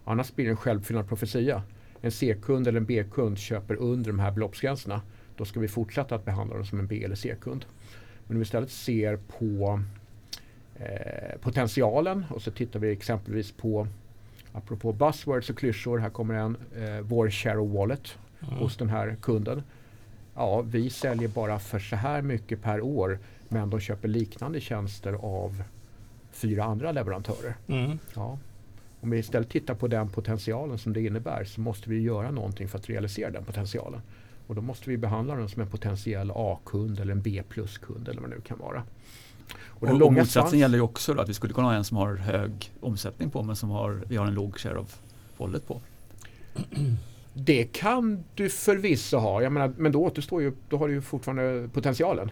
Annars blir det en självuppfyllande profetia. En C-kund eller en B-kund köper under de här beloppsgränserna. Då ska vi fortsätta att behandla dem som en B eller C-kund. Men om vi istället ser på potentialen och så tittar vi exempelvis på apropå buzzwords och klyschor. Här kommer en eh, vår share of wallet mm. hos den här kunden ja, vi säljer bara för så här mycket per år men de köper liknande tjänster av fyra andra leverantörer. Mm. Ja. Om vi istället tittar på den potentialen som det innebär så måste vi göra någonting för att realisera den potentialen. Och då måste vi behandla den som en potentiell A-kund eller en B plus-kund eller vad det nu kan vara. Och, och, och motsatsen gäller ju också då, att vi skulle kunna ha en som har hög omsättning på men som har, vi har en låg share of wallet på. Det kan du förvisso ha, jag menar, men då återstår ju, då har du ju fortfarande potentialen.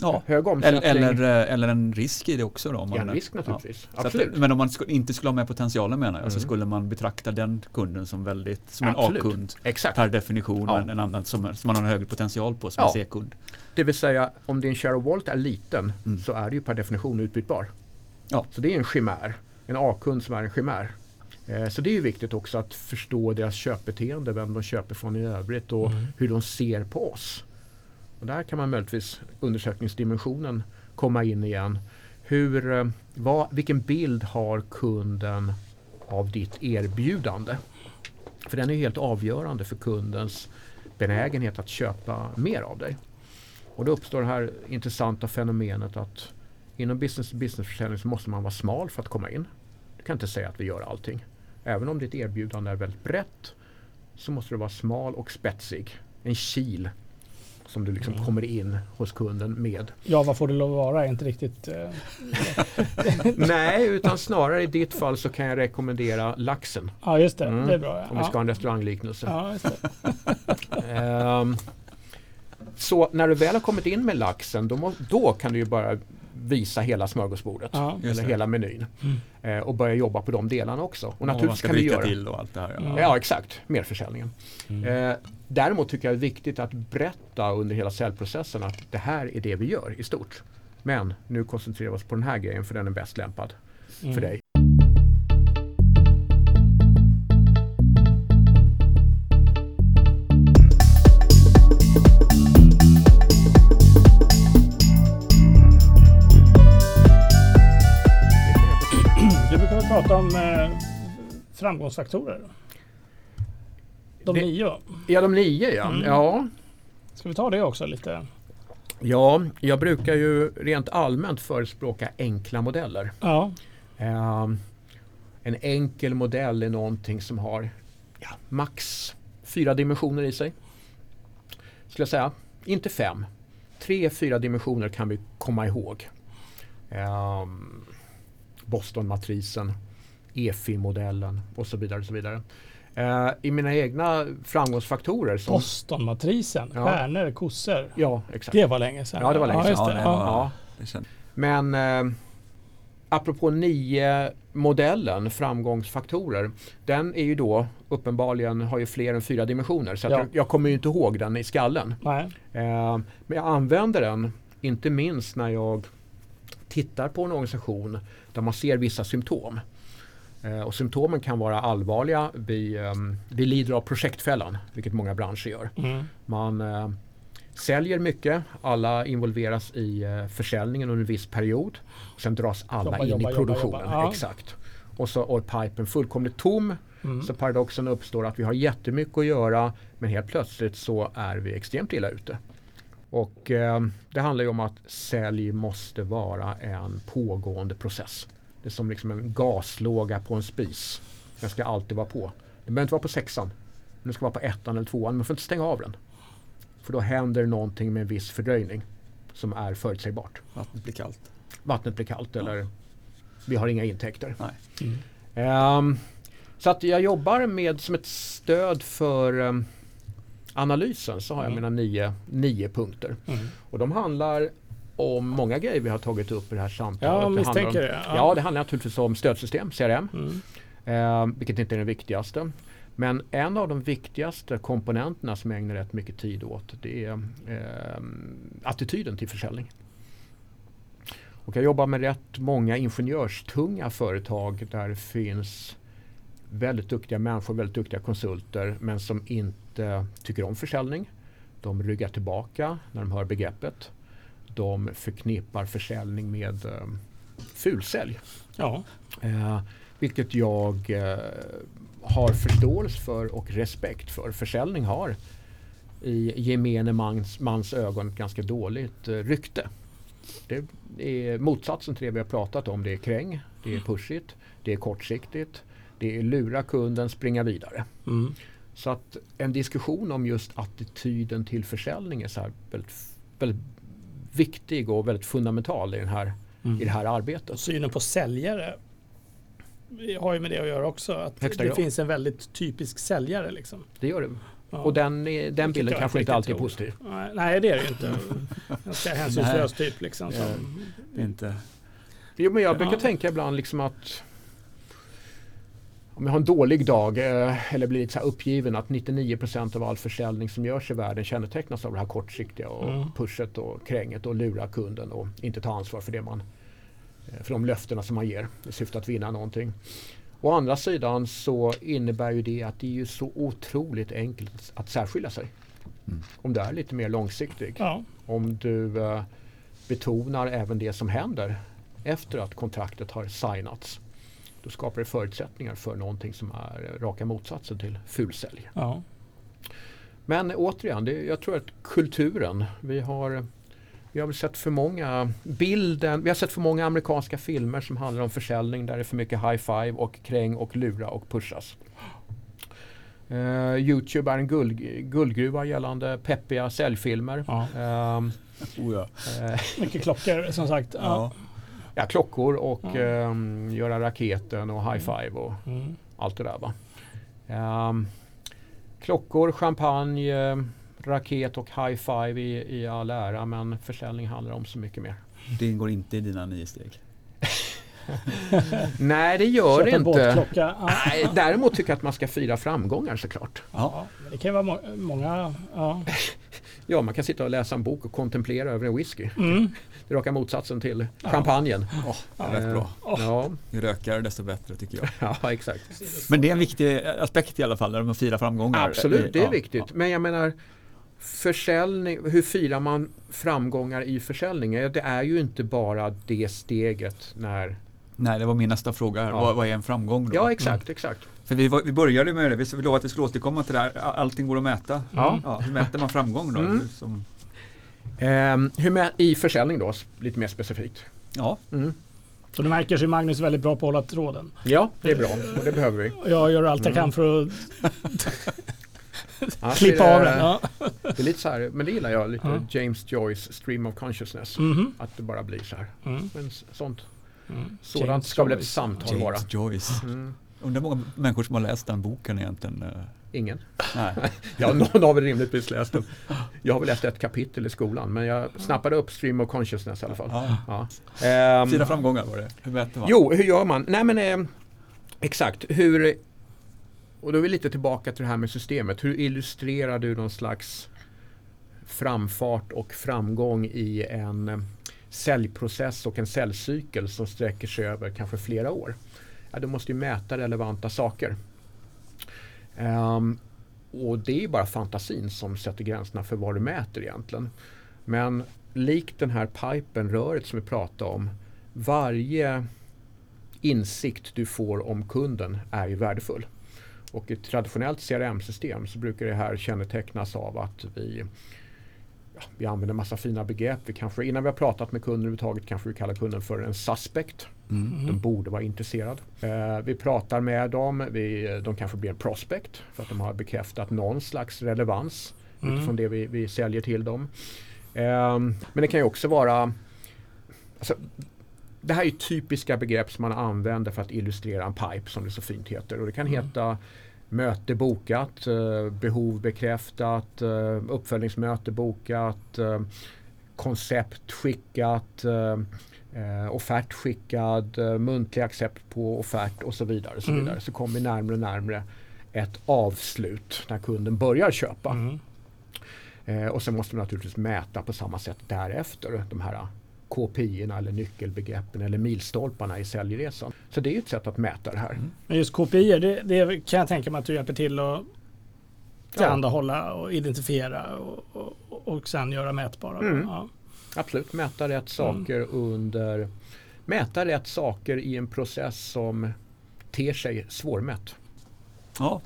Ja, Hög omsättning. Eller, eller, eller en risk i det också då. ja, en risk naturligtvis. Ja. Absolut. Att, men om man inte skulle ha med potentialen menar jag, mm. så skulle man betrakta den kunden som väldigt som en A-kund per definition ja. en annan som, som man har en högre potential på som ja. en C-kund. Det vill säga om din share of wallet är liten mm. så är det ju per definition utbytbar. Ja. Så det är en chimär. En A-kund som är en chimär. Eh, så det är ju viktigt också att förstå deras köpbeteende, vem de köper från i övrigt och mm. hur de ser på oss. Och där kan man möjligtvis undersökningsdimensionen komma in igen. Hur, eh, vad, vilken bild har kunden av ditt erbjudande? För den är helt avgörande för kundens benägenhet att köpa mer av dig. Och då uppstår det här intressanta fenomenet att inom business to business försäljning så måste man vara smal för att komma in. Du kan inte säga att vi gör allting. Även om ditt erbjudande är väldigt brett så måste du vara smal och spetsig. En kil som du liksom mm. kommer in hos kunden med. Ja, vad får det lov att vara? Inte riktigt... Eh... Nej, utan snarare i ditt fall så kan jag rekommendera laxen. Ja, just det. Mm. Det är bra. Ja. Om vi ska ha en restaurangliknelse. Ja, um, så när du väl har kommit in med laxen då, må, då kan du ju bara visa hela smörgåsbordet. Ja, eller hela menyn. Mm. Eh, och börja jobba på de delarna också. Och, och naturligtvis kan du göra till och allt det här. Ja, ja exakt. Merförsäljningen. Mm. Eh, däremot tycker jag det är viktigt att berätta under hela säljprocessen att det här är det vi gör i stort. Men nu koncentrerar vi oss på den här grejen för den är bäst lämpad mm. för dig. prata om eh, framgångsfaktorer. De det, nio Ja, de nio ja. Mm. ja. Ska vi ta det också lite? Ja, jag brukar ju rent allmänt förespråka enkla modeller. Ja. Uh, en enkel modell är någonting som har ja, max fyra dimensioner i sig. Skulle jag säga. Inte fem. Tre, fyra dimensioner kan vi komma ihåg. Um, Bostonmatrisen, EFI-modellen och så vidare. Och så vidare. Uh, I mina egna framgångsfaktorer. Som, Bostonmatrisen, ja. stjärnor, kossor. Ja, exakt. Det var länge sedan. Ja, det var länge sedan. Ja, ja, ja. Men uh, apropå nio modellen, framgångsfaktorer, den är ju då uppenbarligen har ju fler än fyra dimensioner. Så jag, jag, kommer ju inte ihåg den i skallen. Nej. Uh, men jag använder den, inte minst när jag tittar på en organisation där man ser vissa symptom. Eh, och symptomen kan vara allvarliga. Vi, ehm, vi lider av projektfällan, vilket många branscher gör. Mm. Man eh, säljer mycket, alla involveras i eh, försäljningen under en viss period. Sen dras alla jobba, in jobba, i produktionen. Jobba, ja. Exakt. Och så är pipen fullkomligt tom. Mm. Så paradoxen uppstår att vi har jättemycket att göra men helt plötsligt så är vi extremt illa ute. Och eh, det handlar ju om att sälj måste vara en pågående process. Det är som liksom en gaslåga på en spis. Den ska alltid vara på. Den behöver inte vara på sexan. Den ska vara på ettan eller tvåan. Man får inte stänga av den. För då händer någonting med en viss fördröjning som är förutsägbart. Vattnet blir kallt. Vattnet blir kallt eller vi har inga intäkter. Mm. Um, så att jag jobbar med som ett stöd för um, analysen så har jag mm. mina nio, nio punkter. Mm. Och de handlar om många grejer vi har tagit upp i det här samtalet. Ja, misstänker det. Ja. ja, det handlar naturligtvis om stödsystem, CRM, mm. eh, vilket inte är det viktigaste. Men en av de viktigaste komponenterna som jag ägnar rätt mycket tid åt det är eh, attityden till försäljning. Och jag jobbar med rätt många ingenjörstunga företag där det finns väldigt duktiga människor, väldigt duktiga konsulter men som inte tycker om försäljning. De ryggar tillbaka när de hör begreppet de förknippar försäljning med eh, fulsälj. Ja. Eh, vilket jag eh, har förståelse för och respekt för. Försäljning har i gemene mans, mans ögon ett ganska dåligt eh, rykte. Det är motsatsen till det vi har pratat om. Det är kräng, det är pushigt, det är kortsiktigt, det är lura kunden, springa vidare. Mm. Så att en diskussion om just attityden till försäljning är så väldigt, väldigt viktig och väldigt fundamental i, den här, mm. i det här arbetet. Synen på säljare har ju med det att göra också. Att Högsta det grad. finns en väldigt typisk säljare. Liksom. Det gör det. Ja. Och den, den bilden kanske inte alltid är positiv. Nej, det är det ju inte. Ganska hänsynslös typ. Liksom, som, ja, inte. Jo, men jag brukar tänka ibland liksom att om jag har en dålig dag eh, eller blir lite så uppgiven att 99% av all försäljning som görs i världen kännetecknas av det här kortsiktiga och mm. pushet och kränget och lura kunden och inte ta ansvar för det man eh, för de löftena som man ger i syfte att vinna någonting. Å andra sidan så innebär ju det att det är ju så otroligt enkelt att särskilja sig. Mm. Om du är lite mer långsiktig. Ja. Om du eh, betonar även det som händer efter att kontraktet har signats då skapar det förutsättningar för någonting som är raka motsatsen till fulsälj. Ja. Men återigen, det, jag tror att kulturen, vi har vi har sett för många bilden, vi har sett för många amerikanska filmer som handlar om försäljning där det är för mycket high five och kräng och lura och pushas. Uh, Youtube är en guld, guldgruva gällande peppiga säljfilmer. Ja. Uh, oh ja. Uh, mycket klockor som sagt. Ja ja, klockor och mm. eh, göra raketen och high five och mm. allt det där. Va? Um, klockor, champagne, raket och high five i, i all ära men försäljning handlar om så mycket mer. Det ingår inte i dina nio steg? Nej det gör det inte. Nej, däremot tycker jag att man ska fira framgångar såklart. Ja, det kan vara må många. Ja. Ja, man kan sitta och läsa en bok och kontemplera över en whisky. Mm. Det är raka motsatsen till ja. champagnen. Oh, ja, rätt bra. Oh. Ja. Ju rökigare desto bättre tycker jag. ja, exakt. Men det är en viktig aspekt i alla fall, med att fira framgångar. Absolut, det är viktigt. Men jag menar försäljning, hur firar man framgångar i försäljningen? Det är ju inte bara det steget när Nej, det var min nästa fråga. Ja. Vad, vad, är en framgång då? Ja, exakt, mm. exakt. För vi, vi började med det, vi lovade att vi skulle återkomma till det här. Allting går att mäta. Ja. Ja, hur mäter man framgång då? Mm. Som... Um, hur I försäljning då, lite mer specifikt. Ja. Mm. Så du märker är Magnus väldigt bra på att hålla tråden. Ja, det är bra och det behöver vi. Jag gör allt jag kan mm. för att Klippa av den. Ja. Det är lite så här, men det gillar jag lite. Mm. James Joyce Stream of Consciousness. Mm. Att det bara blir så här. Mm. Men sånt. Mm. Sådant James ska väl ett samtal James vara. Joyce. Undrar många människor som har läst den boken egentligen. Eh. Ingen. Nej. ja, någon har väl rimligtvis läst den. Jag har väl läst ett kapitel i skolan men jag snappade upp Stream of Consciousness i alla fall. Ja. Ja. Um, Fina framgångar var det. Hur mäter man? Jo, hur gör man? Nej men eh, exakt. Hur och då är vi lite tillbaka till det här med systemet. Hur illustrerar du någon slags framfart och framgång i en säljprocess och en säljcykel som sträcker sig över kanske flera år? Ja, du måste ju mäta relevanta saker. Um, och det är bara fantasin som sätter gränserna för vad du mäter egentligen. Men likt den här pipen, röret som vi pratade om. Varje insikt du får om kunden är ju värdefull. Och i ett traditionellt CRM-system så brukar det här kännetecknas av att vi, ja, vi använder massa fina begrepp. Vi kanske, innan vi har pratat med kunden överhuvudtaget kanske vi kallar kunden för en suspect. Mm. De borde vara intresserade. Eh, vi pratar med dem, vi, de kanske blir en prospect för att de har bekräftat någon slags relevans mm. utifrån det vi, vi säljer till dem. Eh, men det kan ju också vara alltså, det här är typiska begrepp som man använder för att illustrera en pipe som det så fint heter. Och det kan mm. heta möte bokat, eh, behov bekräftat, eh, uppföljningsmöte bokat, eh, koncept skickat, offert skickad, muntlig accept på offert och så vidare. Och så, mm. vidare. så kommer vi närmare och närmare ett avslut när kunden börjar köpa. Mm. och sen måste vi naturligtvis mäta på samma sätt därefter de här KPI eller nyckelbegreppen eller milstolparna i säljresan. Så det är ett sätt att mäta det här. Mm. Men just KPI, det, det, kan jag tänka mig att du hjälper till att tillhandahålla och identifiera och, och, och sen göra mätbara. Mm. Ja. Absolut, mäta rätt saker mm. under mäta rätt saker i en process som ter sig svårmätt. Ja,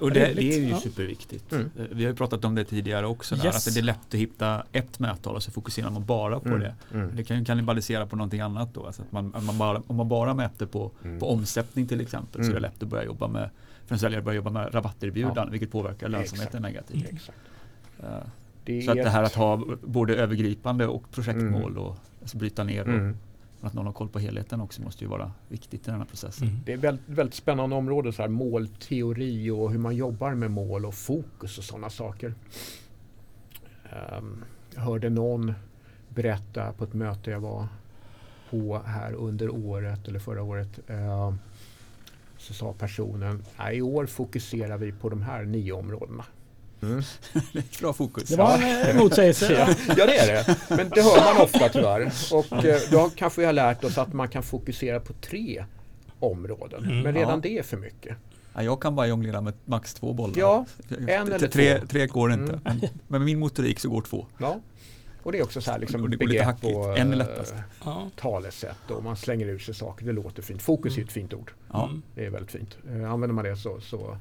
och det, det, är ju superviktigt. Mm. Eh, vi har ju pratat om det tidigare också. Där, yes. Att det är lätt att hitta ett mättal och så fokuserar man bara på mm. det. Mm. Det kan ju kannibalisera på någonting annat då. Alltså att man, man bara, om man bara mäter på, på mm. omsättning till exempel så är det mm. lätt att börja jobba med för en säljare börja jobba med rabatterbjudanden ja. vilket påverkar lönsamheten negativt. Uh, så att det här att ha både övergripande och projektmål och alltså bryta ner och att någon har koll på helheten också måste ju vara viktigt i den här processen. Mm. Det är väldigt, väldigt spännande område, så här, målteori och hur man jobbar med mål och fokus och sådana saker. Um, jag hörde någon berätta på ett möte jag var på här under året eller förra året. Uh, så sa personen, i år fokuserar vi på de här nio områdena. Mm. Bra fokus. Det var en eh, motsägelse. ja. ja, det är det. Men det hör man ofta tyvärr. Och eh, då kanske vi har lärt oss att man kan fokusera på tre områden. Mm. Men redan ja. det är för mycket. Ja, jag kan bara jonglera med max två bollar. Ja, en eller tre, två. Tre går inte. Mm. Men med min motorik så går två. Ja. Och det är också så här liksom begrepp och en lättast. Äh, talesätt och man slänger ut sig saker. Det låter fint. Fokus är ett fint ord. Ja. Det är väldigt fint. Använder man det så, så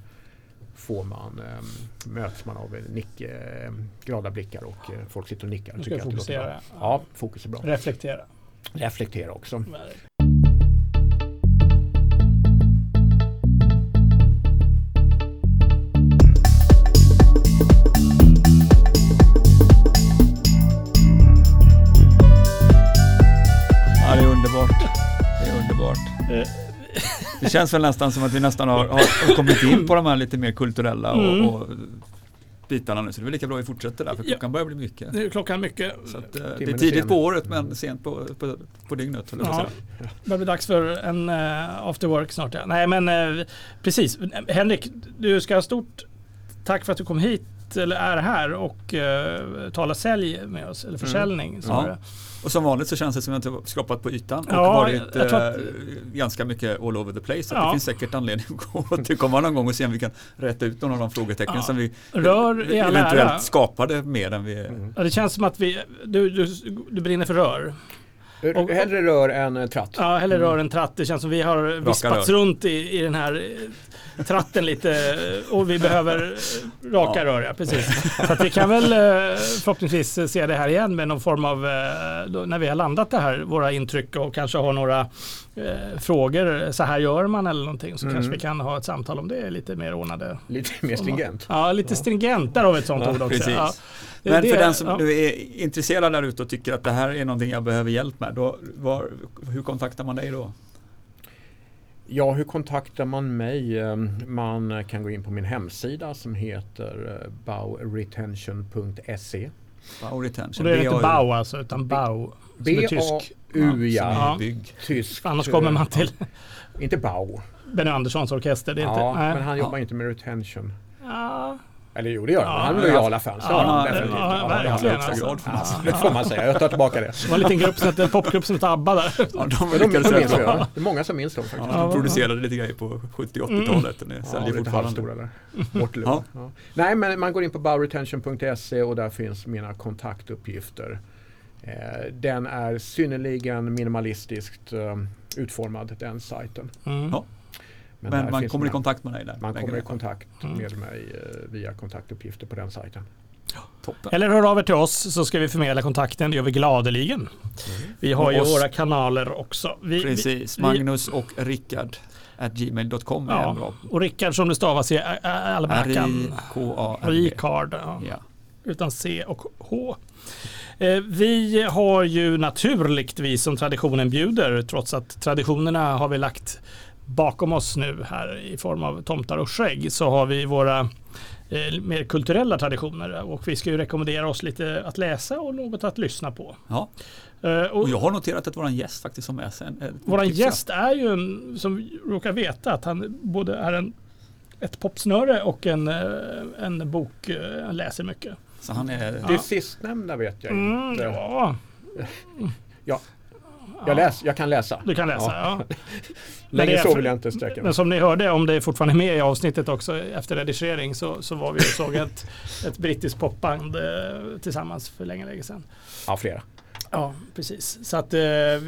får man, eh, möts man av nick, eh, glada blickar och eh, folk sitter och nickar. Du ska fokusera. Ja, fokus är bra. Reflektera. Reflektera också. Ja, det känns väl nästan som att vi nästan har, har kommit in på de här lite mer kulturella och, mm. och bitarna nu. Så det är väl lika bra att vi fortsätter där för klockan börjar bli mycket. Nu är klockan mycket. Så att, eh, det är tidigt på året men sent på, på, på dygnet. Ja. Det börjar bli dags för en uh, after work snart. Ja. Nej men uh, precis. Henrik, du ska ha stort tack för att du kom hit eller är här och uh, talar sälj med oss, eller försäljning. Mm. Ja. Och som vanligt så känns det som att jag har skrapat på ytan och ja, varit eh, att... ganska mycket all over the place. Så ja. det finns säkert anledning att återkomma någon gång och se om vi kan rätta ut några av de frågetecken ja. som vi rör eventuellt ära. skapade mer än vi... Mm. Ja, det känns som att vi, du, du, du brinner för rör. Och, hellre rör än tratt. Ja, hellre mm. rör än tratt. Det känns som vi har vispats runt i, i den här tratten lite och vi behöver raka ja. rör. Ja, precis. Så att vi kan väl förhoppningsvis se det här igen med någon form av, när vi har landat det här, våra intryck och kanske har några eh, frågor, så här gör man eller någonting, så mm. kanske vi kan ha ett samtal om det lite mer ordnade. Lite mer stringent. Ja, lite stringent, där har vi ett sånt ja, ord också. Precis. Ja. Det, Men för det, den som ja. är intresserad där ute och tycker att det här är någonting jag behöver hjälp med, då, var, hur kontaktar man dig då? Ja, hur kontaktar man mig? Ehm, man kan gå in på min hemsida som heter eh, bauretention.se. Bau Retention. Och det är inte Bau alltså, utan Bau. B-A-U, ja. Tysk. Annars kommer man till... inte Bau. Benny Anderssons orkester. Det är ja, inte, men han jobbar inte med retention. Ja. Eller jo, det gör han. Han är lojala fans. Ja, ja, definitivt. Ja, verkligen. Ja, alltså. det får man säga. Jag tar tillbaka det. Det var en liten grupp som hette, popgrupp som hette ABBA där. Ja, de, de, de minns jag. Det är många som minns dem faktiskt. Ja, de producerade lite grejer på 70-80-talet. Mm. Ja, lite halvstora där. Ja. Ja. Nej, men man går in på bowretention.se och där finns mina kontaktuppgifter. Eh, den är synnerligen minimalistiskt eh, utformad, den sajten. Mm. Men, Men man kommer i kontakt med dig där? Man kommer i kontakt mm. med mig eh, via kontaktuppgifter på den sajten. Toppen. Eller hör av er till oss så ska vi förmedla kontakten. Det gör vi gladeligen. Mm. Vi har ju våra kanaler också. Vi, Precis, vi, Magnus och Rickard at gmail.com ja. är bra. Och Rickard som det stavas i almanackan. R-I-K-A-R-D. Ja. ja. Utan C och H. Eh, vi har ju naturligtvis som traditionen bjuder, trots att traditionerna har vi lagt bakom oss nu här i form av tomtar och skägg så har vi våra eh, mer kulturella traditioner och vi ska ju rekommendera oss lite att läsa och något att lyssna på. Ja. Uh, och, och, jag har noterat att våran gäst faktiskt har med sig en, Våran gäst är ju en som råkar veta att han både är en, ett popsnöre och en, eh, en bok, han läser mycket. Så han är... Det sistnämnda vet jag mm, inte. Ja. ja, jag, läs, jag kan läsa. Du kan läsa, ja. ja. Längre så vill jag inte sträcka mig. Men som ni hörde, om det är fortfarande med i avsnittet också efter redigering så, så var vi och såg ett, ett brittiskt popband eh, tillsammans för länge, länge sedan. Ja, flera. Ja, precis. Så att eh,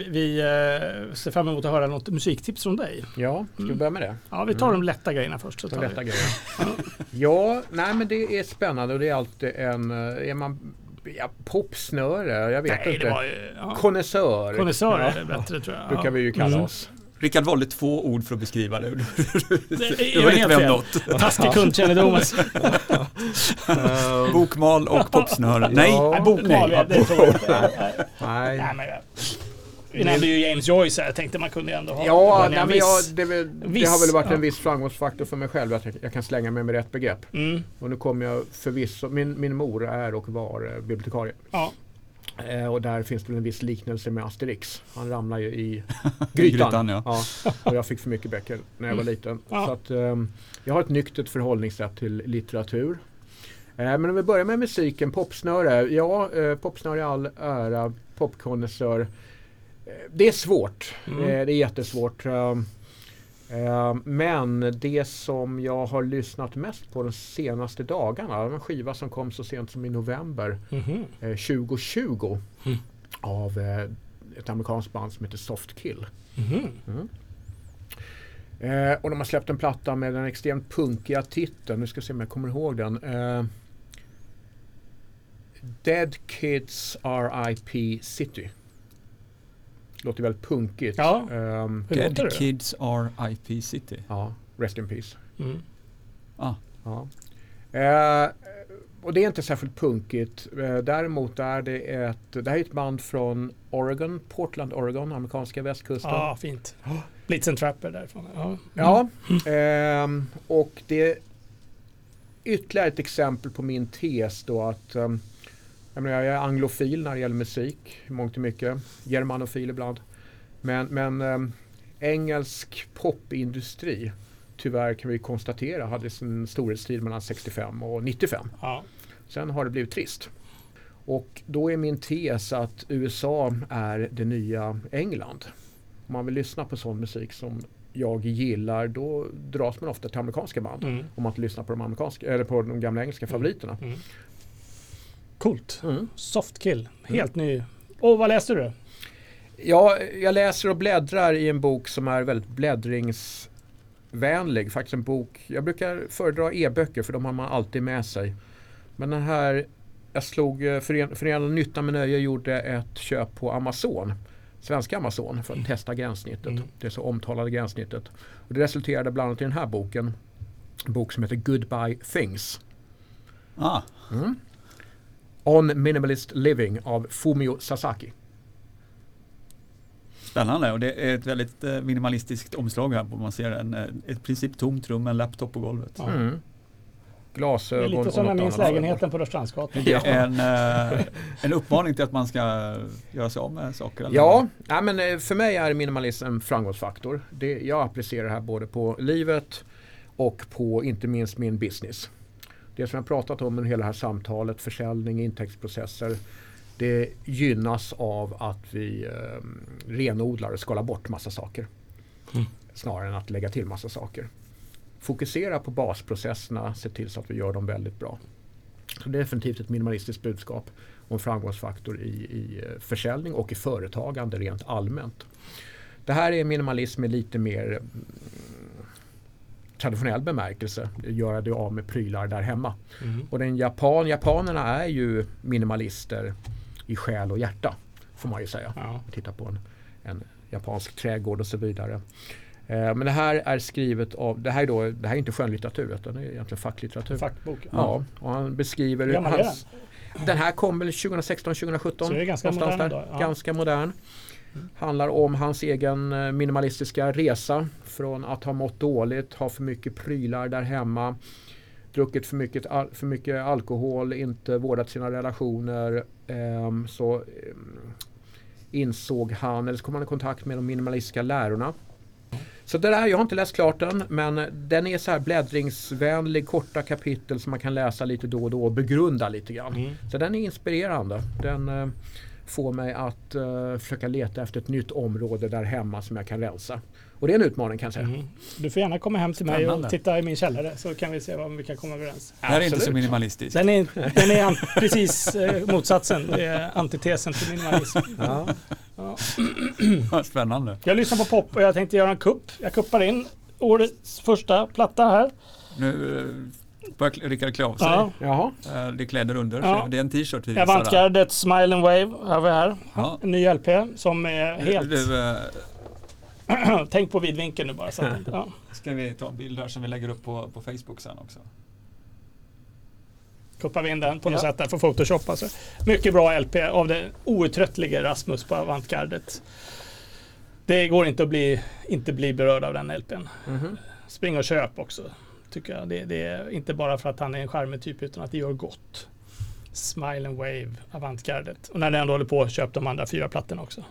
vi eh, ser fram emot att höra något musiktips från dig. Ja, ska vi mm. börja med det? Ja, vi tar mm. de lätta grejerna först. Så de lätta grejerna. ja, nej men det är spännande och det är alltid en... Eh, är man ja, popsnöre, jag vet Nej, inte. Konnässör. Konnässör är det bättre tror jag. brukar vi ju kalla mm. oss. Rickard valde två ord för att beskriva det. Det, var lite vem något. Taskig kundkännedom. Bokmal och popsnöre. Nej, ja, bokmal. Nej. Det tror jag inte. Nej. Nej. Vi nämnde ju James Joyce här. Jag tänkte man kunde ändå ha Ja, nej, men jag, det, det, viss, har väl varit ja. en viss framgångsfaktor för mig själv att jag, jag kan slänga mig med rätt begrepp. Mm. Och nu kommer jag förvisso, min, min mor är och var eh, bibliotekarie. Ja. Eh, och där finns det en viss liknelse med Asterix. Han ramlar ju i grytan. grytan ja. ja. Och jag fick för mycket böcker när jag var mm. liten. Ja. Så att, eh, jag har ett nyktert förhållningssätt till litteratur. Eh, men om vi börjar med musiken, popsnöre. Ja, eh, popsnöre i all ära, popkonnässör. Eh, det är svårt. Mm. Eh, det är jättesvårt. Eh, men det som jag har lyssnat mest på de senaste dagarna, en skiva som kom så sent som i november mm. 2020 mm. av ett amerikanskt band som heter Soft Kill. Mm. och de har släppt en platta med den extremt punkiga titeln, nu ska se om jag kommer ihåg den. Dead Kids R.I.P. City. Låter väldigt punkigt. Ja. Um, Dead Kids Are IP City. Ja, Rest in Peace. Mm. Ah. Ja. Uh, och det är inte särskilt punkigt. Uh, däremot är det ett, det här är ett band från Oregon, Portland, Oregon, amerikanska västkusten. Ja, fint. Blitz and Trapper därifrån. Ja, mm. ja um, och det är ytterligare ett exempel på min tes då att um, jag, menar, jag är anglofil när det gäller musik, mångt och mycket. Germanofil ibland. Men, men ähm, engelsk popindustri, tyvärr kan vi konstatera, hade sin storhetstid mellan 65 och 95. Ja. Sen har det blivit trist. Och då är min tes att USA är det nya England. Om man vill lyssna på sån musik som jag gillar då dras man ofta till amerikanska band. Mm. Om man inte lyssnar på de, amerikanska, eller på de gamla engelska mm. favoriterna. Mm. Coolt. Mm. Soft kill. Helt mm. ny. Och vad läste du? Ja, jag läser och bläddrar i en bok som är väldigt bläddringsvänlig. Faktiskt en bok, jag brukar föredra e-böcker för de har man alltid med sig. Men den här, jag slog eh, Förenade Nytta med Nöje gjorde ett köp på Amazon. Svenska Amazon för att testa gränssnittet. Mm. Det så omtalade gränssnittet. Och det resulterade bland annat i den här boken. En bok som heter Goodbye Things. Ah. Mm. On Minimalist Living av Fumio Sasaki. Spännande och det är ett väldigt eh, minimalistiskt omslag här. Man ser en, eh, ett princip tomt rum med en laptop på golvet. Mm. Glasögon Det är lite som jag minns lägenheten på Rörstrandsgatan. Det är en, eh, en uppmaning till att man ska göra sig av med saker? Eller? Ja, ja, men för mig är minimalism en framgångsfaktor. Det, jag applicerar det här både på livet och på inte minst min business. Det som jag pratat om under hela det här samtalet, försäljning, intäktsprocesser det gynnas av att vi eh, renodlar och skalar bort massa saker. Mm. Snarare än att lägga till massa saker. Fokusera på basprocesserna, se till så att vi gör dem väldigt bra. Så det är definitivt ett minimalistiskt budskap och en framgångsfaktor i, i eh, försäljning och i företagande rent allmänt. Det här är minimalism i lite mer mm, traditionell bemärkelse. Göra det av med prylar där hemma. Mm. Och den Japan, japanerna är ju minimalister i själ och hjärta. Får man ju säga. Ja. Titta på en, en japansk trädgård och så vidare. Eh, men det här är skrivet av, det här är, då, det här är inte skönlitteratur utan det är egentligen facklitteratur. Fackbok. Ja, ja och han beskriver hans, Den här kom väl 2016, 2017. Så det är ganska modern. Ja. Ganska modern. Handlar om hans egen eh, minimalistiska resa från att ha mått dåligt, ha för mycket prylar där hemma druckit för mycket, för mycket alkohol, inte vårdat sina relationer. Eh, så eh, insåg han, eller så kom han i kontakt med de minimalistiska lärorna. Så det där, jag har inte läst klart den, men den är så här bläddringsvänlig, korta kapitel som man kan läsa lite då och då och begrunda lite grann. Mm. Så den är inspirerande. Den får mig att uh, försöka leta efter ett nytt område där hemma som jag kan rensa. Och det är en utmaning kan jag säga. Mm. Du får gärna komma hem till mig och titta i min källare så kan vi se om vi kan komma överens. Det här är inte så minimalistiskt. Den är, den är precis eh, motsatsen. Det är antitesen till minimalism. Ja. Ja. Spännande. Jag lyssnar på pop och jag tänkte göra en kupp. Jag kuppar in årets första platta här. Nu eh, Rickard klä av sig. Ja. Jaha. Eh, det är kläder under. Ja. Det är en t-shirt vi visar. Avantgardet Smile and Wave har vi här. Ja. En ny LP som är helt... Du, du, Tänk på vidvinkeln nu bara. Så att, ja. Ska vi ta en bild här som vi lägger upp på, på Facebook sen också. Kuppar vi in den på något ja. sätt där för Photoshop. Alltså. Mycket bra LP av den outtröttlige Rasmus på Avantgardet. Det går inte att bli, inte bli berörd av den LPn. Mm -hmm. Spring och köp också. Tycker jag. Det, det, är inte bara för att han är en charmig typ utan att det gör gott. Smile and Wave, Avantgardet. Och när ni ändå håller på, köp de andra fyra plattorna också.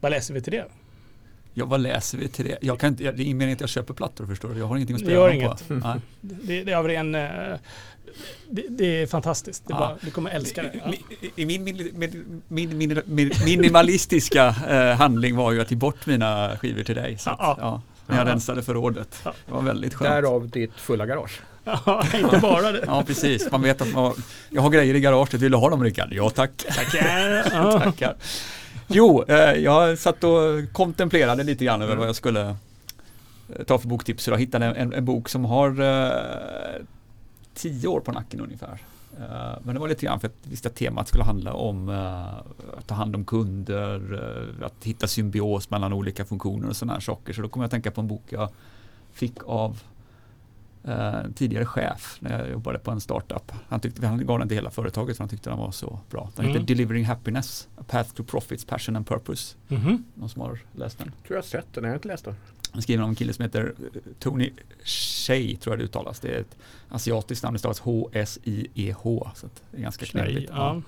Vad läser vi till det? Ja, vad läser vi till det? Jag kan inte, det är ingen mening att jag köper plattor förstår du. Jag har ingenting att spela det på. Mm. Det, det är ren... Eh, det, det, är fantastiskt. Det ja. bara, du kommer älska det. Ja. I min, min, min, min minimalistiska eh, handling var ju att ge bort mina skivor till dig. Så att, ja. När jag rensade förrådet. Det var väldigt skönt. Därav ditt fulla garage. Ja, inte bara det. ja, precis. Man vet att man, jag har grejer i garaget. Vill du ha dem Rickard? Ja, tack. Tackar. Tackar. Jo, eh, jag satt och kontemplerade lite grann över mm. vad jag skulle eh, ta för boktips. Jag hittade en, en, bok som har eh, tio år på nacken ungefär. Uh, men det var lite grann för att jag visste att temat skulle handla om uh, att ta hand om kunder, uh, att hitta symbios mellan olika funktioner och sådana här saker. Så då kom jag att tänka på en bok jag fick av eh, tidigare chef när jag jobbade på en startup. Han, tyckte, han gav den till hela företaget för han tyckte den var så bra. Den mm. heter Delivering Happiness, A Path to Profits, Passion and Purpose. Mm. Någon som har läst den? tror jag har sett den, jag har inte läst den. Skriven av en kille som heter eh, Tony Shea, tror jag det uttalas. Det är ett asiatiskt namn, det stavas H-S-I-E-H. Så det är ganska knepigt. Ja.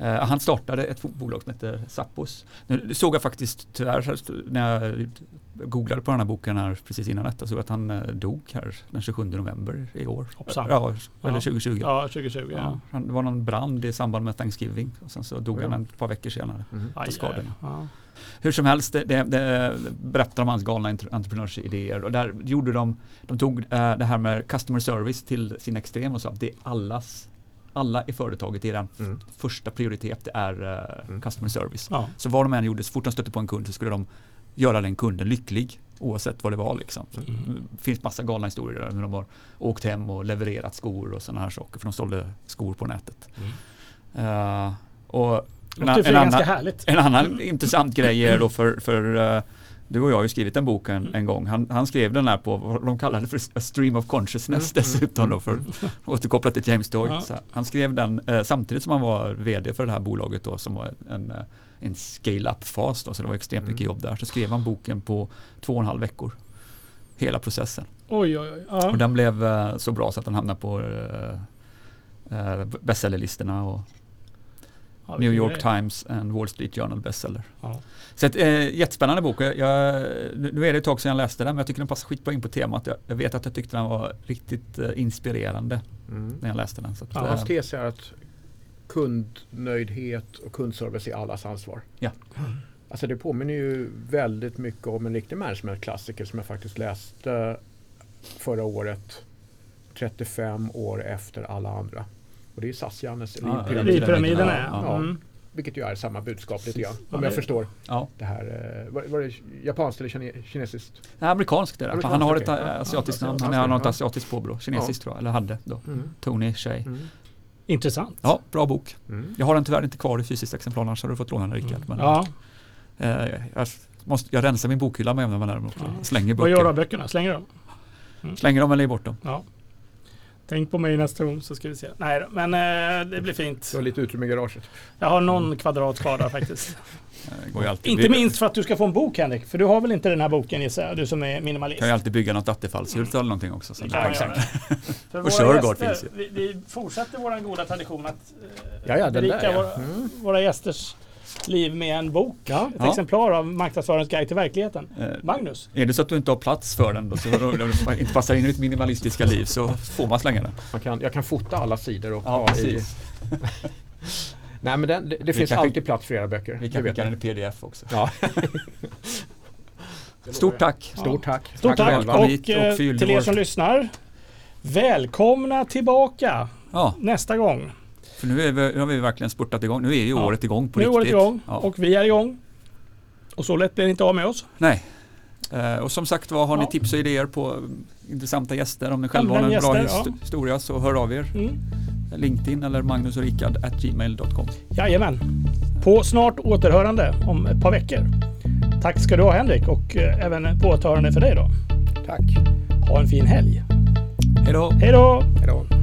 Uh, han startade ett bolag som heter Zappos. Nu såg jag faktiskt tyvärr när jag googlade på den här boken här precis innan detta såg att han uh, dog här den 27 november i år. Hoppsan. Ja, eller 2020. Ja, 2020. Ja. Ja. Det var någon brand i samband med Thanksgiving och sen så dog ja. han ett par veckor senare mm. på skadorna. Ja. Hur som helst, det, det, det berättar om hans galna entreprenörsidéer och där gjorde de, de tog uh, det här med customer service till sin extrem och sa att det är allas alla i företaget, den mm. första prioritet är uh, mm. customer service. Ja. Så vad de än gjorde, så fort de stötte på en kund så skulle de göra den kunden lycklig oavsett vad det var. Liksom. Mm. Det finns massa galna historier där de har åkt hem och levererat skor och sådana här saker för de sålde skor på nätet. Uh, och en, en, annan, en annan intressant grej är då för, för uh, du och jag har ju skrivit en bok en, en gång. Han, han, skrev den här på vad de kallade för a stream of consciousness mm. dessutom då för att återkoppla till James Doyle. Ja. Han skrev den eh, samtidigt som han var vd för det här bolaget då som var en, eh, en scale-up-fas då så det var extremt mm. mycket jobb där. Så skrev han boken på två och en halv veckor. Hela processen. Oj, oj, oj. Ja. Och den blev eh, så bra så att den hamnade på eh, eh bestsellerlistorna och Ja, New York Times and Wall Street Journal bestseller. Ja. Så ett, eh, jättespännande bok. Jag, nu är det ett tag sedan jag läste den men jag tycker den passar skitbra in på temat. Jag, jag vet att jag tyckte den var riktigt eh, inspirerande mm. när jag läste den. Så att, ja, hans tes är att kundnöjdhet och kundservice är allas ansvar. Ja. Alltså det påminner ju väldigt mycket om en riktig managementklassiker som jag faktiskt läste förra året 35 år efter alla andra. Och det är SAS-Jannes ja, livpyramiden. Ja, ja. Mm. Vilket ju är samma budskap lite grann. Om jag förstår. Ja. Det här, eh, var, var det japanskt eller kinesiskt? Nej, amerikanskt är det. Amerikanskt, han har ett okay. asiatiskt namn. Han har något asiatiskt påbrå. Kinesiskt tror jag. Eller hade då. Mm. Tony Shea. Mm. Intressant. Ja, bra bok. Mm. Jag har den tyvärr inte kvar i fysiskt exemplar. Annars hade du fått låna den Rickard. Men, ja. eh, jag, måste, jag rensar min bokhylla med jämna mellanrum. Ja. Slänger böcker. Vad gör du av böckerna? Slänger dem? Mm. Slänger dem eller ger bort dem. Ja. Tänk på mig nästa gång så ska vi se. Nej då, men eh, det blir fint. Du har lite utrymme i garaget. Jag har någon mm. kvadrat kvar där faktiskt. inte minst för att du ska få en bok Henrik. För du har väl inte den här boken gissar jag? Du som är minimalist. Kan ju alltid bygga något attefallshus eller någonting också. Så kan och Shergård finns ju. Vi, vi fortsätter vår goda tradition att eh, ja, ja, berika våra, mm. våra gästers liv med en bok. Ja. Ett ja. exemplar av Marknadsförarens guide till verkligen. Eh, Magnus? Är det så att du inte har plats för den då, så du inte passar in i ditt minimalistiska liv så får man slänga den. Man kan, jag kan fota alla sidor och ja, ha precis. i... Nej men den, det, det finns alltid plats för era böcker. Vi kan skicka den i pdf också. Ja. Stort tack! Stort tack! Stort tack, tack. Och, och, och eh, till er som lyssnar Välkomna tillbaka ja. nästa gång. För nu, är vi, nu har vi verkligen spurtat igång. Nu är ju ja. året igång på nu riktigt. Nu är året igång ja. och vi är igång. Och så lätt blir det inte av med oss. Nej. Uh, och som sagt var, har ni tips och idéer på intressanta gäster, om ni själva har en gäster, bra his historia så hör av er. Mm. LinkedIn eller Magnus och Rickard at gmail.com. Jajamän. På snart återhörande om ett par veckor. Tack ska du ha Henrik och uh, även på återhörande för dig då. Tack. Ha en fin helg. Hej då. Hej då.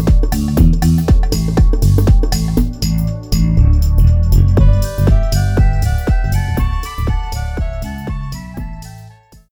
thank you